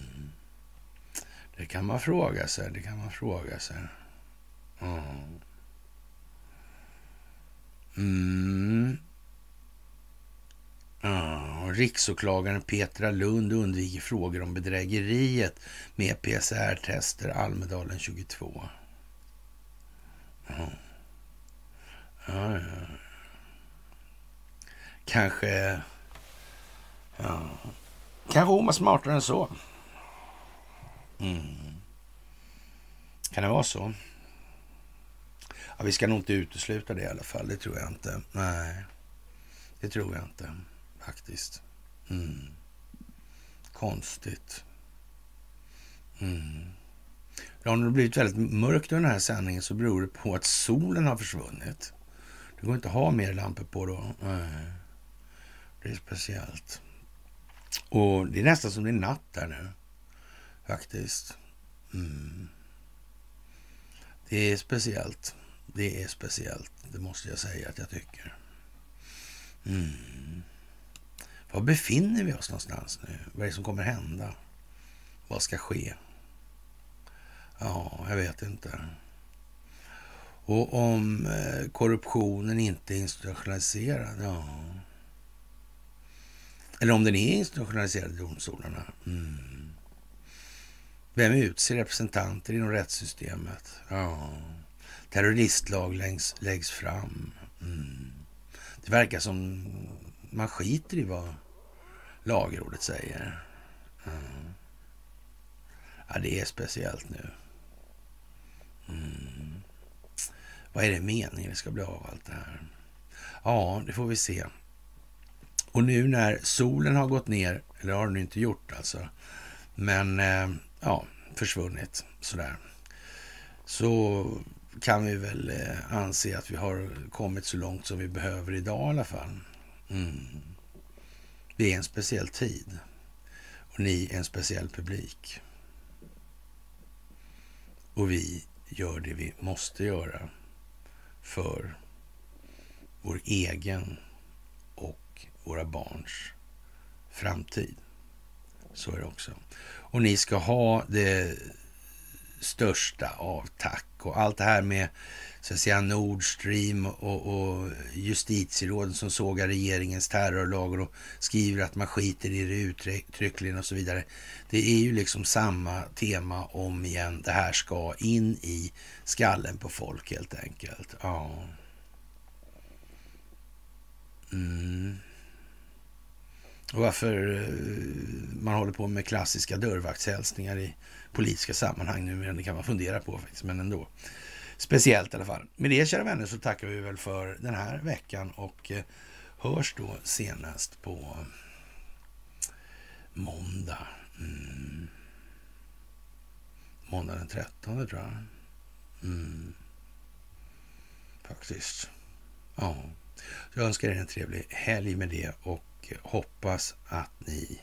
Det kan man fråga sig. Det kan man fråga sig. Mm. mm. Ja, riksåklagaren Petra Lund undviker frågor om bedrägeriet med PCR-tester Almedalen 22. Ja, ja. Kanske... Ja. Kanske hon var smartare än så. Mm. Kan det vara så? Ja, vi ska nog inte utesluta det i alla fall. Det tror jag inte. Nej, det tror jag inte faktiskt. Mm. Konstigt. Mm. Ja, om det har blivit väldigt mörkt under den här sändningen så beror det på att solen har försvunnit. Det går inte att ha mer lampor på då. Nej. Det är speciellt. Och det är nästan som det är natt där nu. Faktiskt. Mm. Det är speciellt. Det är speciellt. Det måste jag säga att jag tycker. Mm. Var befinner vi oss någonstans nu? Vad är det som kommer hända? Vad ska ske? Ja, jag vet inte. Och om eh, korruptionen inte är institutionaliserad, ja. Eller om den är institutionaliserad i domstolarna. Mm. Vem utser representanter inom rättssystemet? Ja. Terroristlag läggs, läggs fram. Mm. Det verkar som man skiter i vad lagrådet säger. Mm. Ja, det är speciellt nu. Mm. Vad är det meningen det ska bli av allt det här? Ja, det får vi se. Och nu när solen har gått ner, eller har den inte gjort alltså, men eh, ja, försvunnit sådär, så kan vi väl eh, anse att vi har kommit så långt som vi behöver idag i alla fall. Mm. Det är en speciell tid och ni är en speciell publik. Och vi gör det vi måste göra för vår egen och våra barns framtid. Så är det också. Och ni ska ha det största av tack. Och allt det här med så att säga Nord Stream och, och justitieråden som sågar regeringens terrorlagar och skriver att man skiter i det uttryckligen och så vidare. Det är ju liksom samma tema om igen. Det här ska in i skallen på folk helt enkelt. Ja. Mm. Och varför eh, man håller på med klassiska dörrvaktshälsningar i politiska sammanhang nu, men det kan man fundera på faktiskt, men ändå. Speciellt i alla fall. Med det kära vänner så tackar vi väl för den här veckan och eh, hörs då senast på mm, måndag. Mm. Måndag den 13 tror jag. Mm. Faktiskt. Ja. Så jag önskar er en trevlig helg med det och eh, hoppas att ni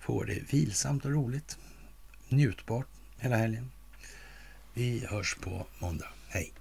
får det vilsamt och roligt. Njutbart hela helgen. Vi hörs på måndag. Hej!